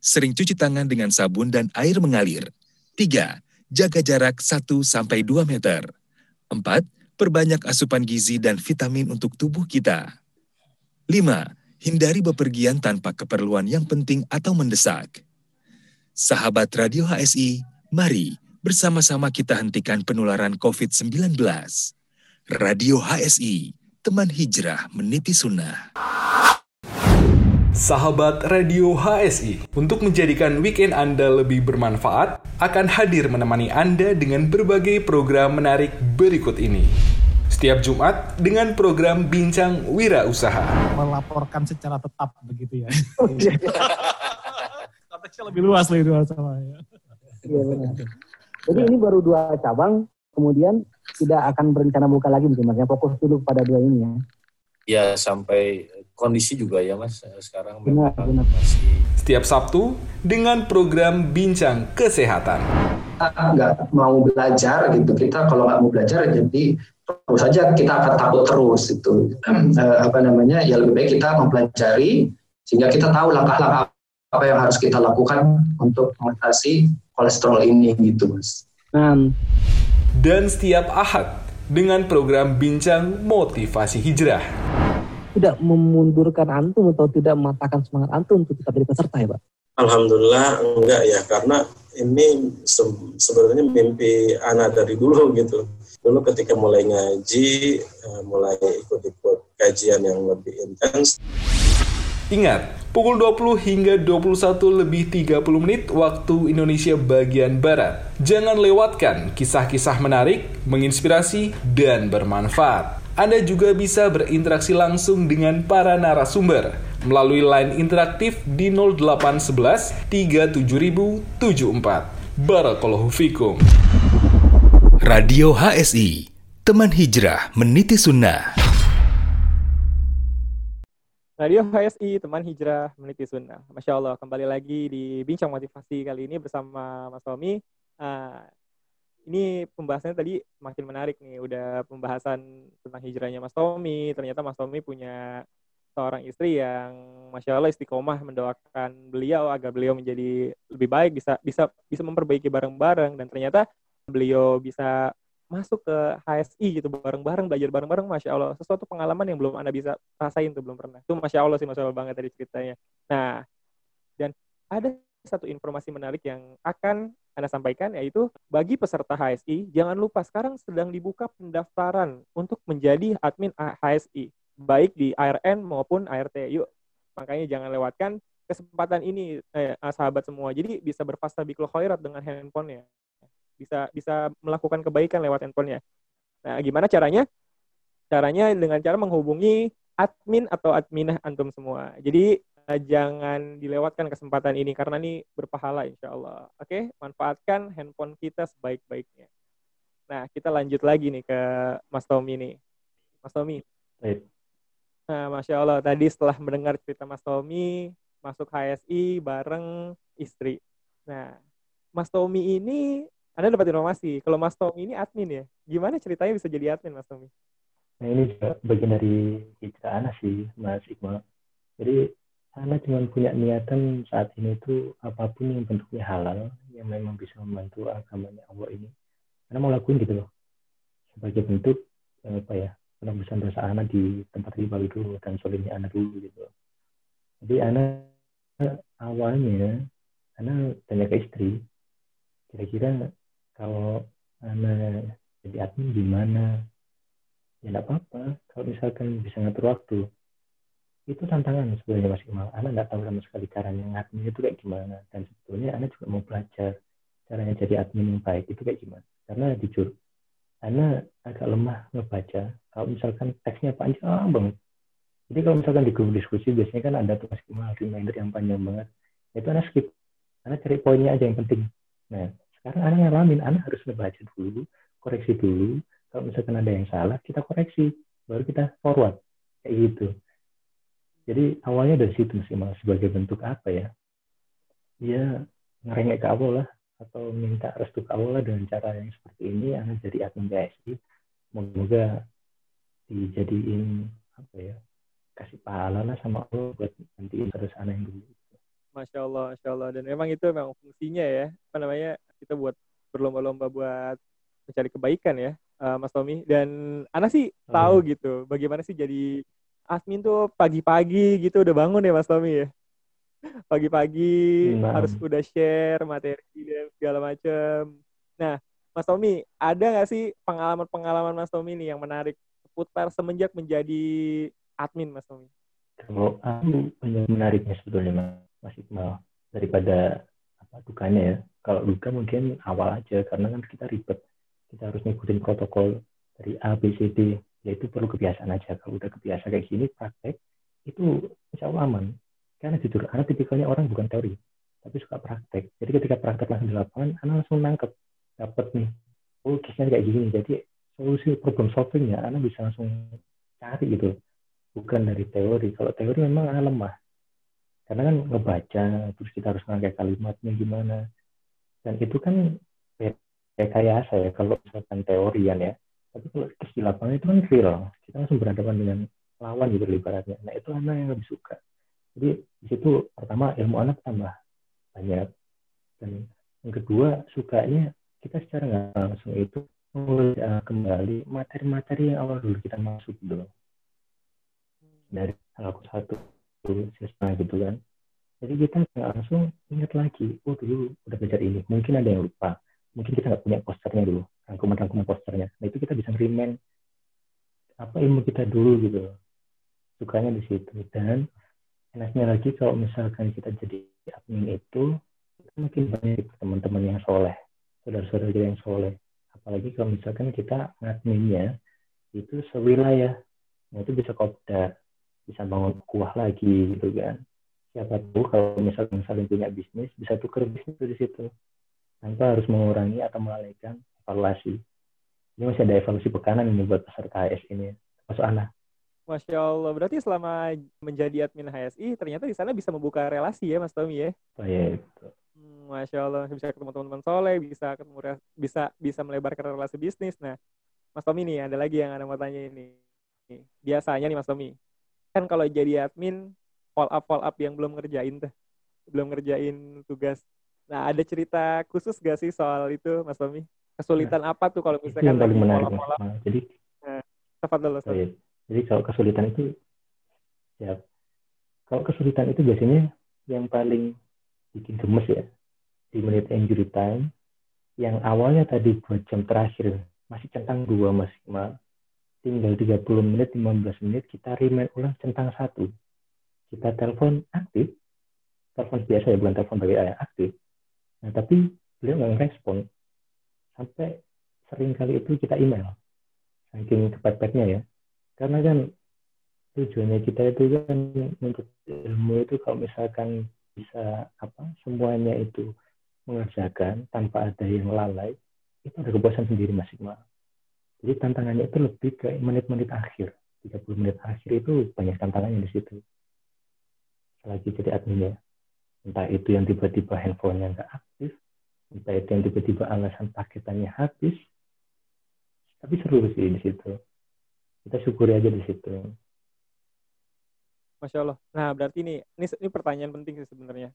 Speaker 1: sering cuci tangan dengan sabun dan air mengalir. 3. Jaga jarak 1-2 meter. 4. Perbanyak asupan gizi dan vitamin untuk tubuh kita. 5. Hindari bepergian tanpa keperluan yang penting atau mendesak. Sahabat Radio HSI, mari bersama-sama kita hentikan penularan COVID-19. Radio HSI, teman hijrah meniti sunnah.
Speaker 4: Sahabat Radio HSI, untuk menjadikan weekend Anda lebih bermanfaat, akan hadir menemani Anda dengan berbagai program menarik berikut ini. Setiap Jumat dengan program Bincang Wira Usaha.
Speaker 5: Melaporkan secara tetap begitu ya. Konteksnya lebih luas lagi dua sama ya.
Speaker 6: Iya benar. Jadi ini baru dua cabang, kemudian tidak akan berencana buka lagi mungkin mas. Ya, fokus dulu pada dua ini ya.
Speaker 7: Ya sampai kondisi juga ya mas sekarang
Speaker 6: benar, benar.
Speaker 4: masih setiap Sabtu dengan program bincang kesehatan
Speaker 8: nggak mau belajar gitu kita kalau nggak mau belajar jadi terus saja kita akan takut terus itu eh, apa namanya ya lebih baik kita mempelajari sehingga kita tahu langkah-langkah apa yang harus kita lakukan untuk mengatasi kolesterol ini gitu mas.
Speaker 6: Um.
Speaker 4: Dan setiap ahad dengan program bincang motivasi hijrah
Speaker 6: tidak memundurkan antum atau tidak mematahkan semangat antum untuk tetap jadi peserta ya Pak?
Speaker 9: Alhamdulillah enggak ya karena ini se sebenarnya mimpi anak dari dulu gitu. Dulu ketika mulai ngaji, eh, mulai ikut-ikut kajian yang lebih intens.
Speaker 4: Ingat, pukul 20 hingga 21 lebih 30 menit waktu Indonesia bagian Barat. Jangan lewatkan kisah-kisah menarik, menginspirasi, dan bermanfaat. Anda juga bisa berinteraksi langsung dengan para narasumber melalui line interaktif di 0811 37074. Barakallahu fikum.
Speaker 1: Radio HSI, teman hijrah meniti sunnah.
Speaker 2: Radio HSI, teman hijrah meniti sunnah. Masya Allah, kembali lagi di Bincang Motivasi kali ini bersama Mas Tommy. Uh, ini pembahasannya tadi makin menarik nih. Udah pembahasan tentang hijrahnya Mas Tommy. Ternyata Mas Tommy punya seorang istri yang masya Allah istiqomah mendoakan beliau agar beliau menjadi lebih baik bisa bisa bisa memperbaiki bareng-bareng dan ternyata beliau bisa masuk ke HSI gitu bareng-bareng belajar bareng-bareng masya Allah sesuatu pengalaman yang belum anda bisa rasain tuh belum pernah itu masya Allah sih masya Allah banget tadi ceritanya nah dan ada satu informasi menarik yang akan anda sampaikan yaitu bagi peserta HSI jangan lupa sekarang sedang dibuka pendaftaran untuk menjadi admin HSI baik di ARN maupun ART yuk makanya jangan lewatkan kesempatan ini eh, sahabat semua jadi bisa berfastabikul khairat dengan handphonenya bisa bisa melakukan kebaikan lewat handphonenya. Nah, gimana caranya? Caranya dengan cara menghubungi admin atau adminah antum semua. Jadi jangan dilewatkan kesempatan ini karena ini berpahala insya Allah. Oke, manfaatkan handphone kita sebaik-baiknya. Nah, kita lanjut lagi nih ke Mas Tommy nih. Mas Tommy. Nah, Masya Allah, tadi setelah mendengar cerita Mas Tommy, masuk HSI bareng istri. Nah, Mas Tommy ini anda dapat informasi kalau Mas Tommy ini admin ya. Gimana ceritanya bisa jadi admin Mas Tommy?
Speaker 3: Nah ini juga bagian dari hijrah Ana sih Mas Iqbal. Jadi Ana cuma punya niatan saat ini itu apa pun yang bentuknya halal yang memang bisa membantu agamanya Allah ini. Ana mau lakuin gitu loh. Sebagai bentuk eh, apa ya penembusan dosa Ana di tempat riba itu dan solidnya Ana dulu gitu. Jadi Ana awalnya Ana tanya ke istri kira-kira kalau anak jadi admin gimana ya tidak apa-apa kalau misalkan bisa ngatur waktu itu tantangan sebenarnya Mas Iqmal anak nggak tahu sama sekali caranya ngadmin itu kayak gimana. Dan sebetulnya anak juga mau belajar caranya jadi admin yang baik itu kayak gimana. Karena jujur anak agak lemah ngebaca. Kalau misalkan teksnya panjang banget jadi kalau misalkan di grup diskusi biasanya kan ada tuh Mas Iqmal reminder yang panjang banget. Itu anak skip. Anak cari poinnya aja yang penting. Nah sekarang anak ngalamin, anak harus ngebaca dulu, koreksi dulu. Kalau misalkan ada yang salah, kita koreksi, baru kita forward. Kayak gitu. Jadi awalnya dari situ sih mas sebagai bentuk apa ya? Ya ngerengek ke Allah lah atau minta restu ke Allah dengan cara yang seperti ini, anak jadi admin PSI. Moga-moga dijadiin apa ya kasih pahala lah sama Allah buat nanti terus anak yang dulu.
Speaker 2: Masya Allah, Masya Allah. Dan memang itu memang fungsinya ya, apa namanya, kita buat berlomba-lomba buat mencari kebaikan ya, uh, Mas Tommy. Dan Ana sih hmm. tahu gitu, bagaimana sih jadi admin tuh pagi-pagi gitu udah bangun ya Mas Tommy ya. Pagi-pagi hmm. harus udah share materi dan segala macam. Nah, Mas Tommy, ada nggak sih pengalaman-pengalaman Mas Tommy nih yang menarik seputar semenjak menjadi admin Mas Tommy?
Speaker 3: Kalau aku banyak menariknya sebetulnya Mas Iqbal daripada apa dukanya ya. Kalau duka mungkin awal aja karena kan kita ribet. Kita harus ngikutin protokol dari A, B, C, D. Ya itu perlu kebiasaan aja. Kalau udah kebiasa kayak gini praktek itu insya Allah aman. Karena jujur, anak tipikalnya orang bukan teori, tapi suka praktek. Jadi ketika praktek langsung di lapangan, anak langsung nangkep, dapat nih, oh kisahnya kayak gini. Jadi solusi problem solvingnya, anak bisa langsung cari gitu. Bukan dari teori. Kalau teori memang anak lemah karena kan ngebaca terus kita harus ngangkat kalimatnya gimana dan itu kan kayak saya kalau misalkan teorian ya tapi kalau terus di lapangan itu kan real kita langsung berhadapan dengan lawan gitu ibaratnya. Nah itu anak yang lebih suka. Jadi di situ pertama ilmu anak tambah banyak. Dan yang kedua sukanya kita secara nggak langsung itu mengulik kembali materi-materi yang awal dulu kita masuk dulu dari halaku satu siswa gitu kan. Jadi kita nggak langsung ingat lagi oh dulu udah belajar ini. Mungkin ada yang lupa. Mungkin kita nggak punya posternya dulu rangkuman-rangkuman posternya. Nah itu kita bisa remind apa ilmu kita dulu gitu sukanya di situ. Dan enaknya lagi kalau misalkan kita jadi admin itu mungkin banyak teman-teman yang soleh saudara-saudara yang soleh. Apalagi kalau misalkan kita adminnya itu sewilayah nah itu bisa kopdar bisa bangun kuah lagi gitu kan. Siapa tahu kalau misalnya saling punya bisnis bisa tuker bisnis di situ. Tanpa harus mengurangi atau melalaikan evaluasi ini masih ada evaluasi pekanan ini buat peserta HS ini. Masuk anak
Speaker 2: Masya Allah, berarti selama menjadi admin HSI, ternyata di sana bisa membuka relasi ya, Mas Tommy ya?
Speaker 3: Oh iya, itu.
Speaker 2: Hmm, Masya Allah, bisa ketemu teman-teman soleh, bisa ketemu bisa bisa melebarkan relasi bisnis. Nah, Mas Tommy nih, ada lagi yang ada mau tanya ini. Biasanya nih, Mas Tommy, kan kalau jadi admin follow up follow up yang belum ngerjain tuh. Belum ngerjain tugas. Nah ada cerita khusus gak sih soal itu Mas Tommy kesulitan nah, apa tuh kalau misalkan
Speaker 3: yang paling menarik -up? Nah, jadi
Speaker 2: nah, dulu, oh,
Speaker 3: iya. jadi kalau kesulitan itu ya kalau kesulitan itu biasanya yang paling bikin gemes ya di menit injury time yang awalnya tadi buat jam terakhir masih centang dua maksimal tinggal 30 menit 15 menit kita remind ulang centang satu. Kita telepon aktif. Telepon biasa ya bukan telepon bagi ayah aktif. Nah tapi beliau nggak respon sampai sering kali itu kita email saking kepepetnya ya karena kan tujuannya kita itu kan untuk ilmu itu kalau misalkan bisa apa semuanya itu mengerjakan tanpa ada yang lalai itu ada kepuasan sendiri masing-masing. Jadi tantangannya itu lebih ke menit-menit akhir. 30 menit akhir itu banyak tantangannya di situ. Selagi jadi admin ya. Entah itu yang tiba-tiba handphonenya nggak aktif, entah itu yang tiba-tiba alasan paketannya habis. Tapi seru sih di situ. Kita syukuri aja di situ.
Speaker 2: Masya Allah. Nah, berarti ini, ini, ini pertanyaan penting sih sebenarnya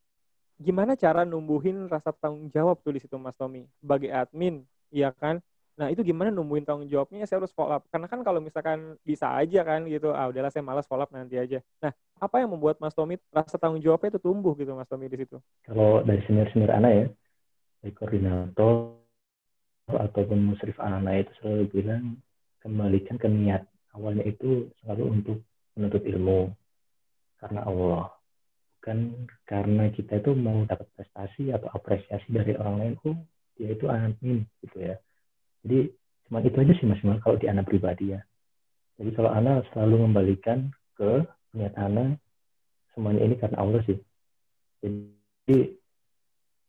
Speaker 2: gimana cara numbuhin rasa tanggung jawab tuh di situ Mas Tommy sebagai admin, ya kan? Nah itu gimana numbuhin tanggung jawabnya? Saya harus follow up. Karena kan kalau misalkan bisa aja kan gitu, ah udahlah saya malas follow up nanti aja. Nah apa yang membuat Mas Tommy rasa tanggung jawabnya itu tumbuh gitu Mas Tommy di situ?
Speaker 3: Kalau dari senior-senior anak ya, koordinator ataupun musrif anak itu selalu bilang kembalikan ke niat. Awalnya itu selalu untuk menuntut ilmu karena Allah. Bukan karena kita itu mau dapat prestasi atau apresiasi dari orang lain oh dia itu admin gitu ya. Jadi cuma itu aja sih mas kalau di anak pribadi ya. Jadi kalau anak selalu membalikan ke niat anak semuanya ini karena Allah sih. Jadi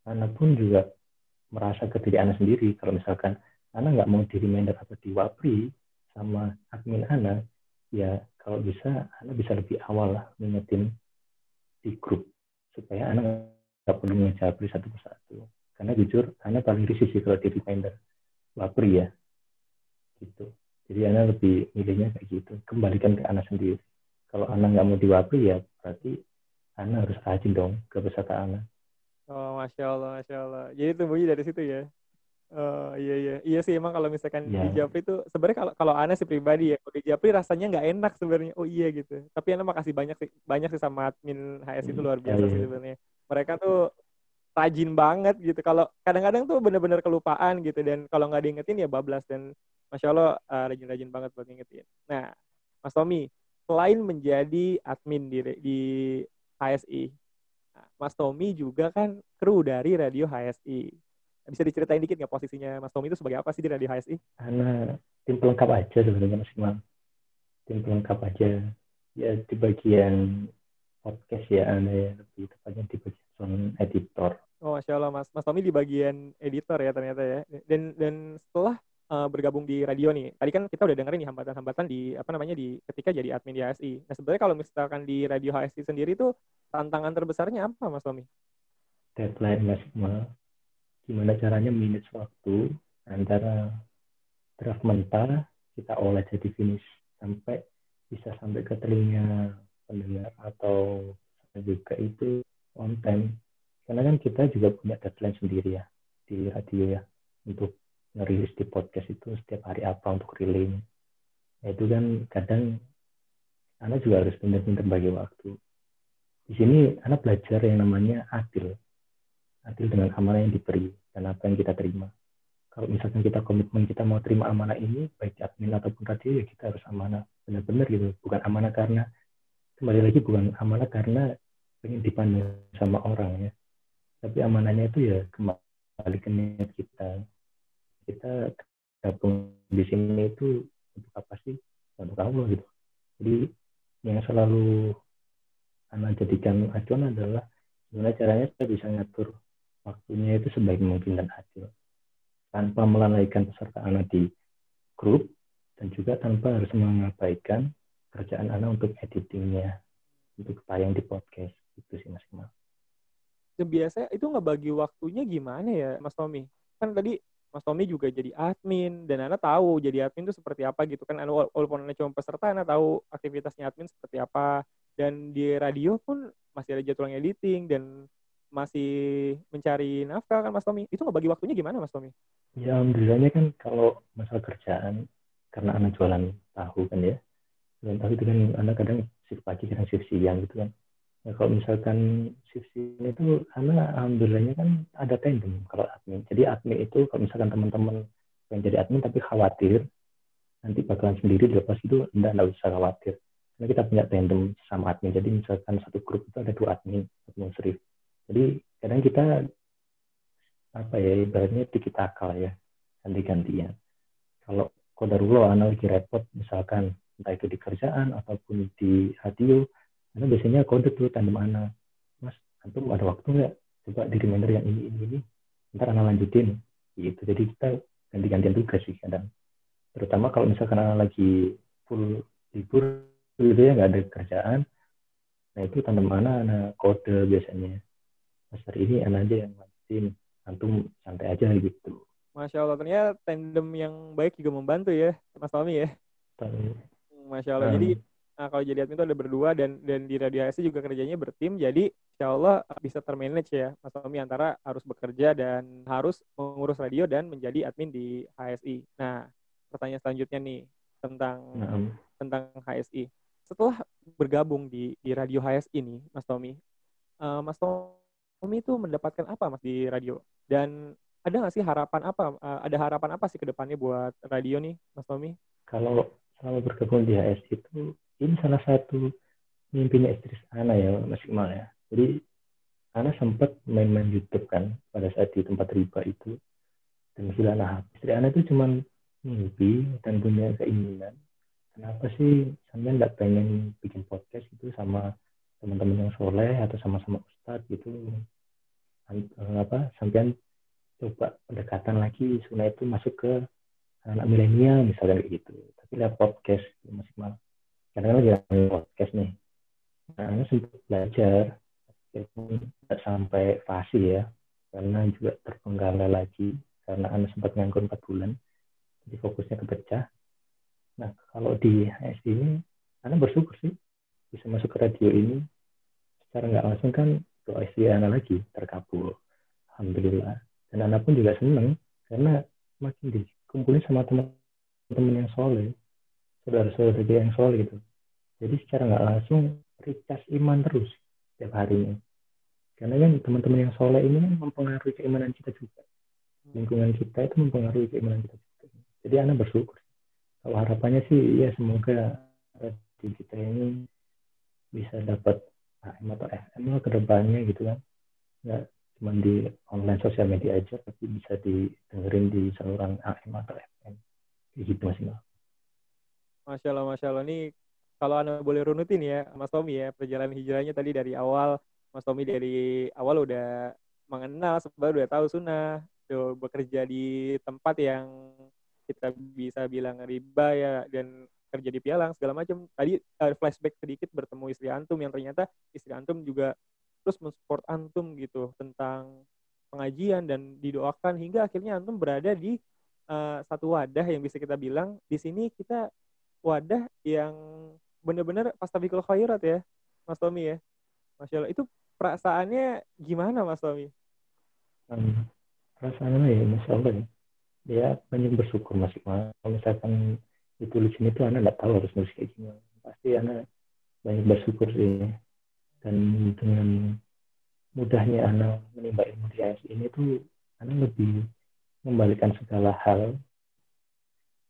Speaker 3: anak pun juga merasa ke anak sendiri. Kalau misalkan anak nggak mau di reminder atau diwapri sama admin anak ya kalau bisa anak bisa lebih awal lah di grup supaya anak nggak perlu ngejabri satu persatu karena jujur anak paling risih sih kalau di reminder wapri ya. Gitu. Jadi anak lebih milihnya kayak gitu. Kembalikan ke anak sendiri. Kalau anak nggak mau diwapri ya berarti anak harus rajin dong ke peserta anak
Speaker 2: oh masya allah masya allah. Jadi itu bunyi dari situ ya? Oh iya iya. Iya sih emang kalau misalkan yeah. di Japri itu sebenarnya kalau kalau aneh sih pribadi ya. Kalau di Japri rasanya nggak enak sebenarnya. Oh iya gitu. Tapi aneh makasih banyak sih. Banyak sih sama admin HS itu luar biasa yeah, sih iya. sebenarnya. Mereka tuh rajin banget gitu. Kalau kadang-kadang tuh bener-bener kelupaan gitu. Dan kalau nggak diingetin ya bablas. Dan masya Allah uh, rajin-rajin banget buat ngingetin. Nah Mas Tommy selain menjadi admin di di HSI Mas Tommy juga kan kru dari radio HSI bisa diceritain dikit nggak posisinya Mas Tommy itu sebagai apa sih di Radio HSI?
Speaker 3: Karena tim pelengkap aja sebenarnya Mas Imam. Tim pelengkap aja. Ya di bagian podcast ya, Anda ya lebih tepatnya di bagian editor.
Speaker 2: Oh, masya Allah Mas. Mas Tommy di bagian editor ya ternyata ya. Dan dan setelah uh, bergabung di radio nih. Tadi kan kita udah dengerin nih hambatan-hambatan di apa namanya di ketika jadi admin di HSI. Nah sebenarnya kalau misalkan di radio HSI sendiri tuh tantangan terbesarnya apa Mas Tommy?
Speaker 3: Deadline Mas gimana caranya manage waktu antara draft mentah kita olah jadi finish sampai bisa sampai ke telinga pendengar atau juga itu on time karena kan kita juga punya deadline sendiri ya di radio ya untuk ngerilis di podcast itu setiap hari apa untuk rilis nah, itu kan kadang anak juga harus pintar-pintar bagi waktu di sini anak belajar yang namanya adil adil dengan amanah yang diberi dan apa yang kita terima. Kalau misalkan kita komitmen kita mau terima amanah ini, baik admin ataupun radio, ya kita harus amanah benar-benar gitu. Bukan amanah karena, kembali lagi bukan amanah karena ingin dipandang sama orang ya. Tapi amanahnya itu ya kembali ke niat kita. Kita gabung di sini itu untuk apa sih? Untuk Allah gitu. Jadi yang selalu anak jadikan acuan adalah gimana caranya kita bisa ngatur waktunya itu sebaik mungkin dan adil tanpa melalaikan peserta anak di grup dan juga tanpa harus mengabaikan kerjaan anak untuk editingnya untuk tayang di podcast itu sih mas.
Speaker 2: Dan biasanya itu nggak bagi waktunya gimana ya Mas Tommy? Kan tadi Mas Tommy juga jadi admin dan Ana tahu jadi admin itu seperti apa gitu kan. Ana walaupun Ana cuma peserta, Ana tahu aktivitasnya admin seperti apa. Dan di radio pun masih ada jadwal editing dan masih mencari nafkah kan Mas Tommy. Itu nggak bagi waktunya gimana Mas Tommy?
Speaker 3: Ya alhamdulillahnya kan kalau masalah kerjaan karena anak jualan tahu kan ya. Jualan tahu itu kan anak kadang shift pagi kadang shift siang gitu kan. Nah, kalau misalkan shift siang itu anak alhamdulillahnya kan ada tandem kalau admin. Jadi admin itu kalau misalkan teman-teman yang jadi admin tapi khawatir nanti bakalan sendiri dilepas itu enggak enggak usah khawatir. Karena kita punya tandem sama admin. Jadi misalkan satu grup itu ada dua admin, admin serif. Jadi kadang kita apa ya ibaratnya dikit akal ya ganti-gantian. Kalau kodarullah anak lagi repot misalkan entah itu di kerjaan ataupun di radio, karena biasanya kode tuh tandem anak, mas antum ada waktu nggak coba di reminder yang ini ini ini, ntar anak lanjutin gitu. Jadi kita ganti-gantian tugas sih kadang. Terutama kalau misalkan anak lagi full libur gitu ya nggak ada kerjaan, nah itu tandem anak anak kode biasanya. Mas hari ini anak aja yang lanjutin antum santai aja gitu.
Speaker 2: Masya Allah, ternyata tandem yang baik juga membantu ya, Mas Tommy ya. Masya Allah.
Speaker 3: Hmm.
Speaker 2: Jadi nah, kalau jadi admin itu ada berdua dan dan di radio HSI juga kerjanya bertim. Jadi Insya Allah bisa termanage ya, Mas Tommy antara harus bekerja dan harus mengurus radio dan menjadi admin di HSI. Nah, pertanyaan selanjutnya nih tentang
Speaker 3: Nah,
Speaker 2: tentang HSI. Setelah bergabung di di radio HSI nih, Mas Tommy, eh, Mas Tommy itu mendapatkan apa Mas di radio? Dan ada nggak sih harapan apa? eh, ada harapan apa sih ke depannya buat radio nih, Mas Tommy?
Speaker 3: kalau selama bergabung di HS itu ini salah satu mimpinya istri Ana ya Mas Iqmal ya. Jadi Ana sempat main-main YouTube kan pada saat di tempat riba itu. Dan gila nah istri Ana itu cuma mimpi dan punya keinginan. Kenapa sih sampean nggak pengen bikin podcast itu sama teman-teman yang soleh atau sama-sama ustadz gitu? Eh, apa sampean coba pendekatan lagi sunnah itu masuk ke anak milenial misalnya kayak gitu. Tapi lihat podcast gitu, masih mal karena lagi rame podcast nih. Nah ini sempat belajar. Tidak sampai fasih ya. Karena juga terpenggalah lagi. Karena anak sempat nganggur 4 bulan. Jadi fokusnya kepecah nah kalau di HSD ini anak bersyukur sih bisa masuk ke radio ini. Secara nggak langsung kan doa istri anak lagi terkabul. Alhamdulillah. Dan anak pun juga seneng. Karena makin dikumpulin sama teman-teman yang soleh. Saudara-saudara yang soleh gitu jadi secara nggak langsung recharge iman terus setiap harinya. Karena kan teman-teman yang soleh ini kan mempengaruhi keimanan kita juga. Lingkungan kita itu mempengaruhi keimanan kita juga. Jadi anak bersyukur. Kalau harapannya sih ya semoga radio kita ini bisa dapat AM atau FM lah ke gitu kan. Nggak cuma di online sosial media aja tapi bisa didengerin di saluran AM atau FM gitu mas.
Speaker 2: Masya Allah, Masya Allah. Ini kalau Anda boleh runutin ya, Mas Tommy ya, perjalanan hijrahnya tadi dari awal, Mas Tommy dari awal udah mengenal, sebab udah tahu sunnah, udah bekerja di tempat yang kita bisa bilang riba ya, dan kerja di pialang, segala macam. Tadi uh, flashback sedikit bertemu istri Antum, yang ternyata istri Antum juga terus mensupport Antum gitu, tentang pengajian dan didoakan, hingga akhirnya Antum berada di uh, satu wadah yang bisa kita bilang, di sini kita wadah yang benar-benar pastabikul khairat ya, Mas Tommy ya. Masya Allah. Itu perasaannya gimana Mas Tommy?
Speaker 3: Hmm, perasaannya ya masya Allah ya dia banyak bersyukur mas kalau misalkan ditulisin itu anak nggak tahu harus nulis kayak gimana pasti anak banyak bersyukur sih dan dengan mudahnya anak menimba ilmu di AS ini tuh anak lebih membalikan segala hal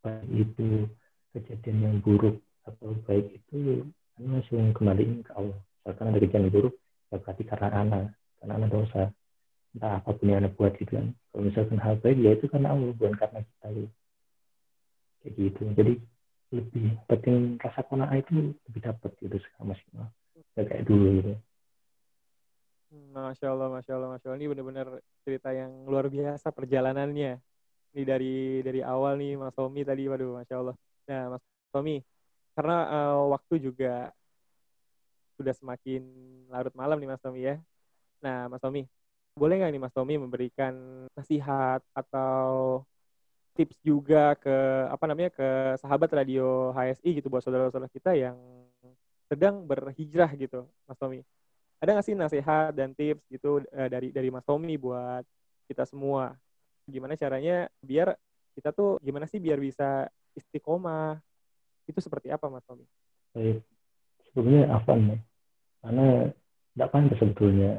Speaker 3: baik itu kejadian yang buruk atau baik itu anak langsung kembaliin ke Allah misalkan ada kejadian buruk ya berarti karena anak karena anak dosa entah apa pun yang anak buat gitu kan kalau misalkan hal baik ya itu karena Allah bukan karena kita gitu. kayak gitu jadi lebih penting rasa kona'ah itu lebih dapat gitu sekarang masih ya kayak dulu gitu
Speaker 2: Masya Allah, Masya Allah, Masya Allah. Ini benar-benar cerita yang luar biasa perjalanannya. Ini dari dari awal nih Mas Tommy tadi, waduh Masya Allah. Nah Mas Tommy, karena uh, waktu juga sudah semakin larut malam nih Mas Tommy ya. Nah Mas Tommy, boleh nggak nih Mas Tommy memberikan nasihat atau tips juga ke apa namanya ke sahabat radio HSI gitu buat saudara-saudara kita yang sedang berhijrah gitu, Mas Tommy. Ada nggak sih nasihat dan tips gitu uh, dari dari Mas Tommy buat kita semua? Gimana caranya biar kita tuh gimana sih biar bisa istiqomah? Itu seperti apa Mas Tommy?
Speaker 3: Baik, sebelumnya apa nih? Karena tidak pantas sebetulnya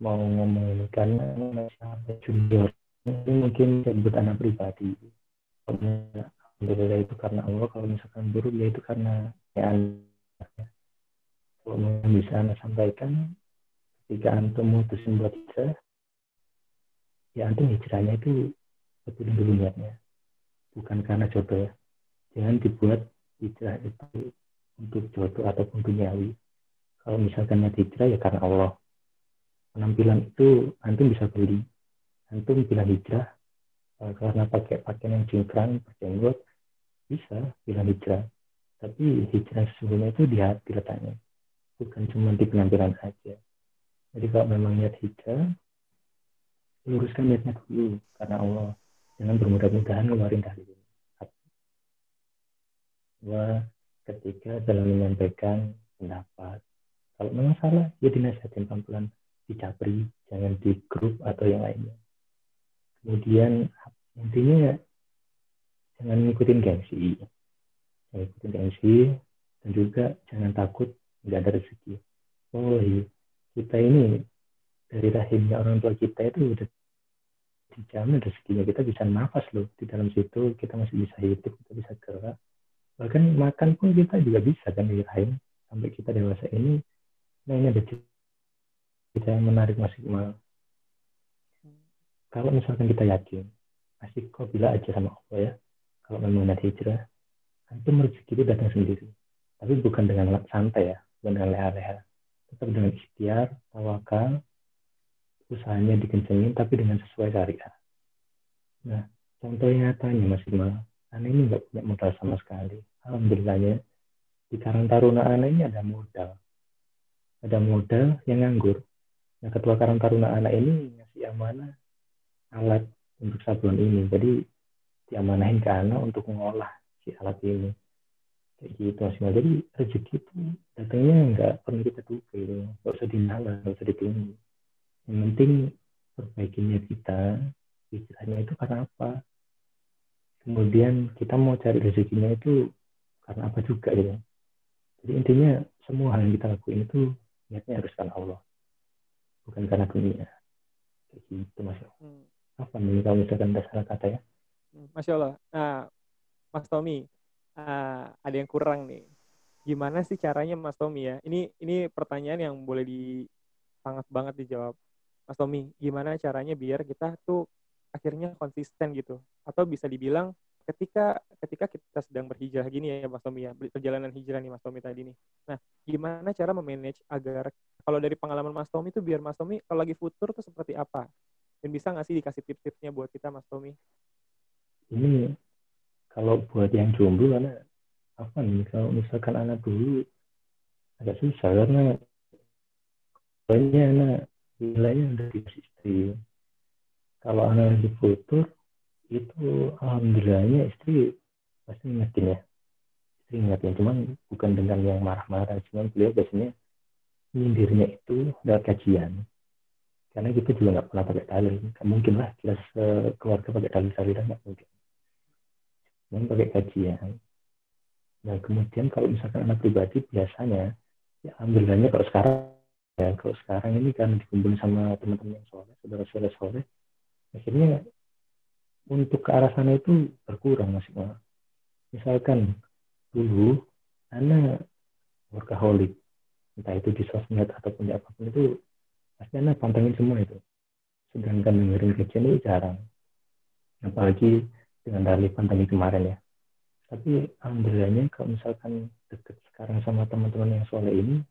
Speaker 3: mau ngomong ini karena sampai junior. Ini mungkin sebut anak pribadi. Alhamdulillah itu karena Allah kalau misalkan buruk ya itu karena ya kalau mau bisa anda sampaikan ketika antum mutusin buat hijrah ya antum hijrahnya itu betul dulu bukan karena jodoh ya jangan dibuat hijrah itu untuk jodoh ataupun duniawi. Kalau misalkan niat hijrah ya karena Allah. Penampilan itu antum bisa beli. Antum bilang hijrah uh, karena pakai pakaian yang cingkrang berjenggot bisa bilang hijrah. Tapi hijrah sesungguhnya itu di hati letaknya. Bukan cuma di penampilan saja. Jadi kalau memang niat hijrah luruskan niatnya dulu karena Allah. Jangan bermudah-mudahan ngeluarin dari ini Wah, ketika dalam menyampaikan pendapat. Kalau memang salah ya dinasihatin pelan-pelan di Capri, jangan di grup atau yang lainnya. Kemudian intinya jangan ngikutin gengsi, jangan ngikutin gengsi dan juga jangan takut nggak ada rezeki. Oh iya, kita ini dari rahimnya orang tua kita itu udah dijamin rezekinya. Kita bisa nafas loh di dalam situ. Kita masih bisa hidup kita bisa gerak bahkan makan pun kita juga bisa kan rahim sampai kita dewasa ini nah ini ada kita menarik maksimal kalau misalkan kita yakin masih kok bila aja sama Allah ya. Kalau memang nanti hijrah itu rezeki itu datang sendiri. Tapi bukan dengan santai ya bukan dengan leha-leha. Tetap dengan ikhtiar tawakal usahanya dikencengin tapi dengan sesuai syariat nah contoh nyatanya Mas Iqbal ini nggak punya modal sama sekali alhamdulillahnya di Karang Taruna aneh ini ada modal ada modal yang nganggur Nah, ketua Karang Taruna Anak ini ngasih amanah alat untuk sablon ini. Jadi diamanahin ke anak untuk mengolah si alat ini. Kayak gitu Mas Jadi rezeki itu datangnya nggak perlu kita duga gitu. Nggak usah dinala, nggak usah ditunggu. Yang penting perbaikinya kita, pikirannya itu karena apa. Kemudian kita mau cari rezekinya itu karena apa juga gitu. Jadi intinya semua hal yang kita lakuin itu niatnya harus karena Allah bukan karena dunia. Kayak gitu mas. Hmm. apa nih kalau misalkan ada salah kata ya?
Speaker 2: Hmm, masya Allah nah mas Tommy uh, ada yang kurang nih. Gimana sih caranya mas Tommy ya? Ini ini pertanyaan yang boleh di sangat banget dijawab. Mas Tommy gimana caranya biar kita tuh akhirnya konsisten gitu? Atau bisa dibilang ketika ketika kita sedang berhijrah gini ya Mas Tommy ya perjalanan hijrah nih Mas Tommy tadi nih. Nah gimana cara memanage agar kalau dari pengalaman Mas Tommy itu biar Mas Tommy kalau lagi futur tuh seperti apa? Dan bisa nggak sih dikasih tips-tipsnya buat kita Mas Tommy?
Speaker 3: Ini kalau buat yang jomblo karena apa nih kalau misalkan anak dulu agak susah karena banyak anak nilainya udah di istri kalau anak lagi futur itu alhamdulillahnya istri pasti ngingetin ya. Istri ngingetin cuman bukan dengan yang marah-marah cuman beliau biasanya nyindirnya itu dari kajian. Karena kita juga nggak pernah pakai dalil nggak mungkin lah kita keluarga pakai dalil dan nggak mungkin. Cuman pakai kajian. Nah kemudian kalau misalkan anak pribadi biasanya ya alhamdulillahnya kalau sekarang ya kalau sekarang ini kan dikumpulin sama teman-teman yang soleh saudara-saudara soleh akhirnya untuk ke arah sana itu berkurang mas misalkan dulu anak workaholic. Entah itu di sosmed ataupun di apa pun itu pasti anak pantengin semua itu. Sedangkan dengerin kajian itu jarang. Apalagi dengan dari pantengin kemarin ya. Tapi alhamdulillahnya kalau misalkan deket sekarang sama teman-teman yang soleh ini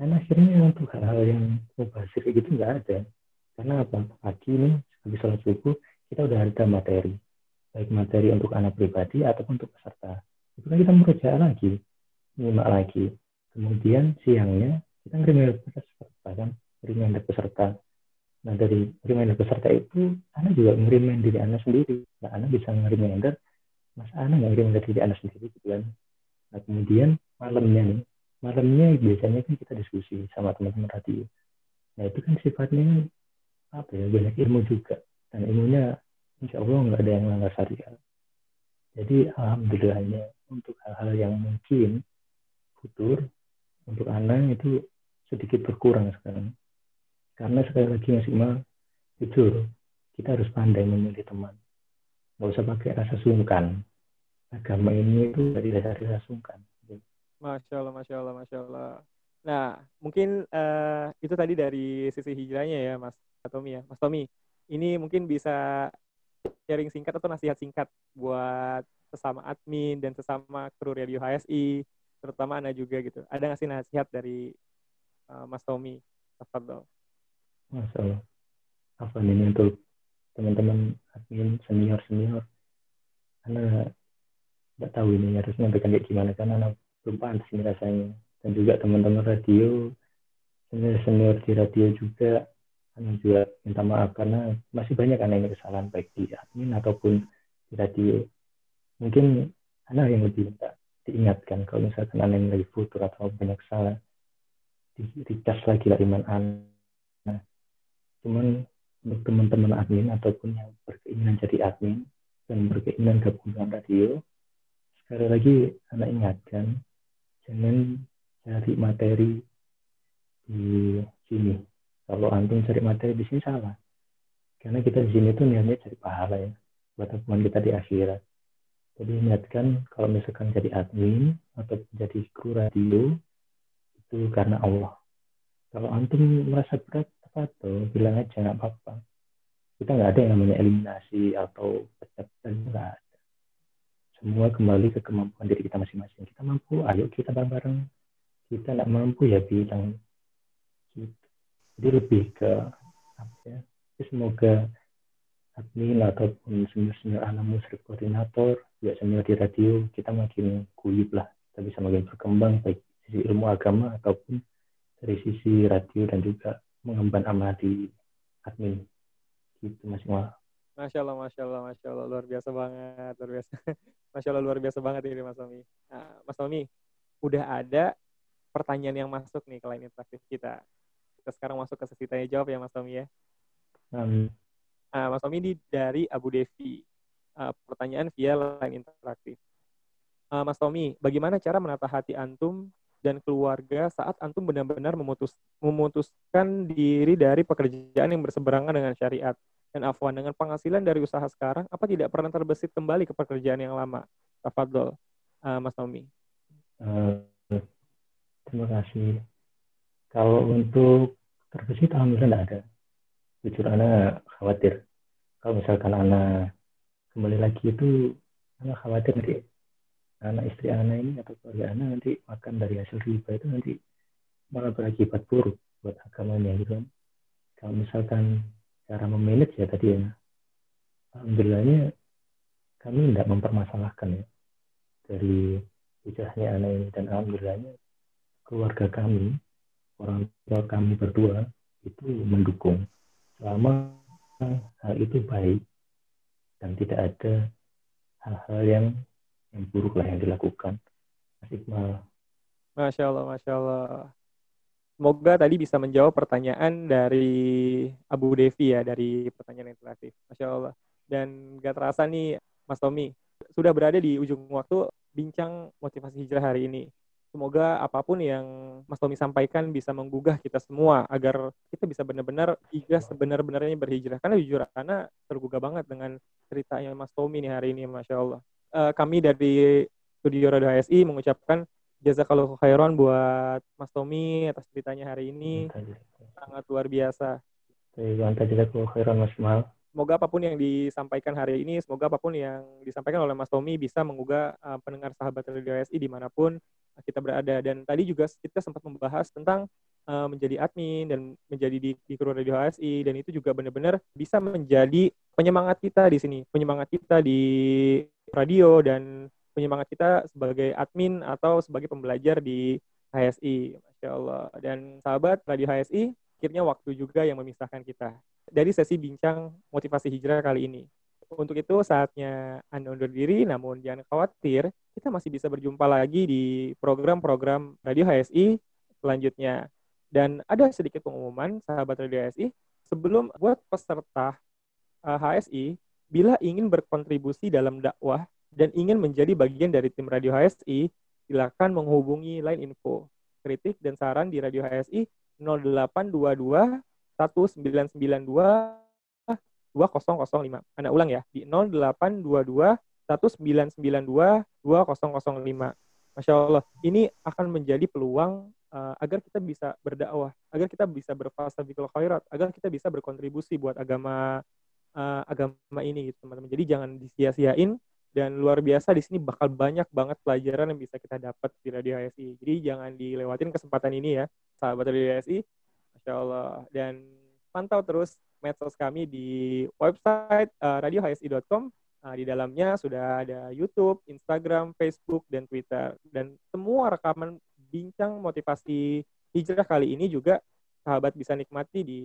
Speaker 3: dan akhirnya untuk hal-hal yang mubazir gitu nggak ada. Karena apa? Pagi ini habis sholat subuh kita udah ada materi baik materi untuk anak pribadi ataupun untuk peserta itu kan kita merujuk lagi nyimak lagi kemudian siangnya kita ngirim peserta kan ngirim peserta Nah dari reminder peserta itu, Anda juga nge-remind diri Anda sendiri. Nah Anda bisa nge-reminder, masa Anda nggak nge-reminder diri Anda sendiri gitu kan. Nah kemudian malamnya nih, malamnya biasanya kan kita diskusi sama teman-teman radio. Nah itu kan sifatnya apa ya, banyak ilmu juga. Dan ilmunya insya Allah nggak ada yang langgar syariat. Jadi alhamdulillahnya untuk hal-hal yang mungkin futur untuk anak itu sedikit berkurang sekarang karena sekali lagi Mas Iqmal, jujur, kita harus pandai memilih teman. Nggak usah pakai rasa sungkan. Agama ini itu dari rasa sungkan.
Speaker 2: Masya Allah, Masya Allah, Masya Allah. Nah, mungkin uh, itu tadi dari sisi hijrahnya ya, Mas Tommy ya. Mas Tommy, ini mungkin bisa sharing singkat atau nasihat singkat buat sesama admin dan sesama kru radio HSI, terutama Anda juga gitu. Ada nggak sih nasihat dari uh, Mas Tommy? Tafadol.
Speaker 3: Masya Allah. Apa ini untuk teman-teman admin senior senior karena nggak tahu ini harus menyampaikan kayak gimana kan anak belum pantas rasanya dan juga teman-teman radio senior senior di radio juga karena juga minta maaf karena masih banyak anak yang kesalahan baik di admin ataupun di radio mungkin anak yang lebih minta diingatkan. Kalau misalkan anak yang lagi futur atau banyak salah di, di lagi lah iman anak cuman untuk teman-teman admin ataupun yang berkeinginan jadi admin dan berkeinginan gabung dengan radio sekali lagi anak ingatkan jangan cari materi di sini kalau antum cari materi di sini salah. Karena kita di sini tuh niatnya cari pahala ya buat teman kita di akhirat. Jadi ingatkan kalau misalkan jadi admin atau jadi kru radio itu karena Allah. Kalau antum merasa berat atau bilang aja nggak apa-apa. Kita nggak ada yang namanya eliminasi atau pecah dan nggak ada. Semua kembali ke kemampuan diri kita masing-masing. Kita mampu ayo kita bareng-bareng. Kita nggak mampu ya bilang jadi lebih ke apa ya semoga admin ataupun senior-senior anak musrik koordinator juga senior di radio kita makin guyup lah kita bisa makin berkembang baik sisi ilmu agama ataupun dari sisi radio dan juga mengemban amanah di admin gitu Mas Iqbal.
Speaker 2: Masya Allah, Masya Allah, Masya Allah, luar biasa banget, luar biasa. Masya Allah, luar biasa banget ini Mas Tommy. Nah, Mas Tommy, udah ada pertanyaan yang masuk nih ke line interaktif kita. Kita sekarang masuk ke sesi tanya jawab ya Mas Tommy ya.
Speaker 3: Um.
Speaker 2: Nah, Mas Tommy ini dari Abu Devi. Uh, pertanyaan via line interaktif. Uh, Mas Tommy, bagaimana cara menata hati antum dan keluarga saat antum benar-benar memutus, memutuskan diri dari pekerjaan yang berseberangan dengan syariat dan afwan dengan penghasilan dari usaha sekarang apa tidak pernah terbesit kembali ke pekerjaan yang lama Tafadol uh, Mas Tommy
Speaker 3: uh, terima kasih kalau untuk terbesit alhamdulillah tidak ada. Jujur anak khawatir. Kalau misalkan anak kembali lagi itu anak khawatir nanti anak istri anak ini atau keluarga anak nanti makan dari hasil riba itu nanti malah berakibat buruk buat agamanya gitu kan. Kalau misalkan cara memanage ya tadi ya, alhamdulillahnya kami tidak mempermasalahkan ya. Dari hijrahnya anak ini dan alhamdulillahnya keluarga kami orang tua kami berdua itu mendukung selama hal itu baik dan tidak ada hal-hal yang yang buruk lah yang dilakukan. Mas Iqbal.
Speaker 2: Masya Allah, Masya Allah. Semoga tadi bisa menjawab pertanyaan dari Abu Devi ya, dari pertanyaan interaktif. Masya Allah. Dan gak terasa nih, Mas Tommy, sudah berada di ujung waktu bincang motivasi hijrah hari ini. Semoga apa pun yang Mas Tommy sampaikan bisa menggugah kita semua agar kita bisa benar-benar hijrah sebenar-benarnya berhijrah. Karena jujur, karena tergugah banget dengan ceritanya Mas Tommy nih hari ini, Masya Allah uh, kami dari Studio Radio HSI mengucapkan jazakallahu khairan buat Mas Tommy atas ceritanya hari ini. Sangat luar biasa.
Speaker 3: Jazakallahu khairan Mas Mal.
Speaker 2: Semoga apa pun yang disampaikan hari ini, semoga apa pun yang disampaikan oleh Mas Tommy bisa menggugah uh, pendengar sahabat Radio HSI di mana pun kita berada. Dan tadi juga kita sempat membahas tentang uh, menjadi admin dan menjadi di, di kru Radio HSI dan itu juga benar-benar bisa menjadi penyemangat kita di sini, penyemangat kita di radio dan penyemangat kita sebagai admin atau sebagai pembelajar di HSI. Masya Allah. Dan sahabat Radio HSI, berakhirnya waktu juga yang memisahkan kita. Dari sesi bincang motivasi hijrah kali ini. Untuk itu saatnya Anda undur diri, namun jangan khawatir, kita masih bisa berjumpa lagi di program-program Radio HSI selanjutnya. Dan ada sedikit pengumuman, sahabat Radio HSI, sebelum buat peserta uh, eh, HSI, bila ingin berkontribusi dalam dakwah dan ingin menjadi bagian dari tim Radio HSI, silakan menghubungi line info, kritik dan saran di Radio HSI 0822 1992 2005. Anda ulang ya, di 0822 1992 2005. Masya Allah, ini akan menjadi peluang uh, agar kita bisa berdakwah, agar kita bisa berfasabiqul khairat, agar kita bisa berkontribusi buat agama uh, agama ini gitu teman-teman. Jadi jangan disia-siain dan luar biasa di sini bakal banyak banget pelajaran yang bisa kita dapat di Radio HSI. Jadi jangan dilewatin kesempatan ini ya, sahabat Radio HSI. Masya Allah. Dan pantau terus medsos kami di website uh, radiohsi.com. Uh, di dalamnya sudah ada YouTube, Instagram, Facebook, dan Twitter. Dan semua rekaman bincang motivasi hijrah kali ini juga sahabat bisa nikmati di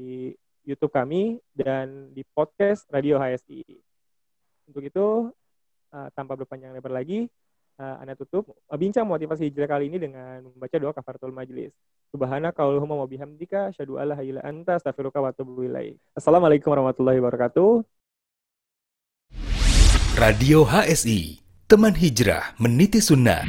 Speaker 2: YouTube kami dan di podcast Radio HSI. Untuk itu, uh, tanpa berpanjang lebar lagi, uh, Anda tutup bincang motivasi hijrah kali ini dengan membaca doa kafaratul majlis. Subhanaka Allahumma wa bihamdika ilaha anta astaghfiruka wa. Assalamualaikum warahmatullahi wabarakatuh.
Speaker 1: Radio HSI, teman hijrah meniti sunnah.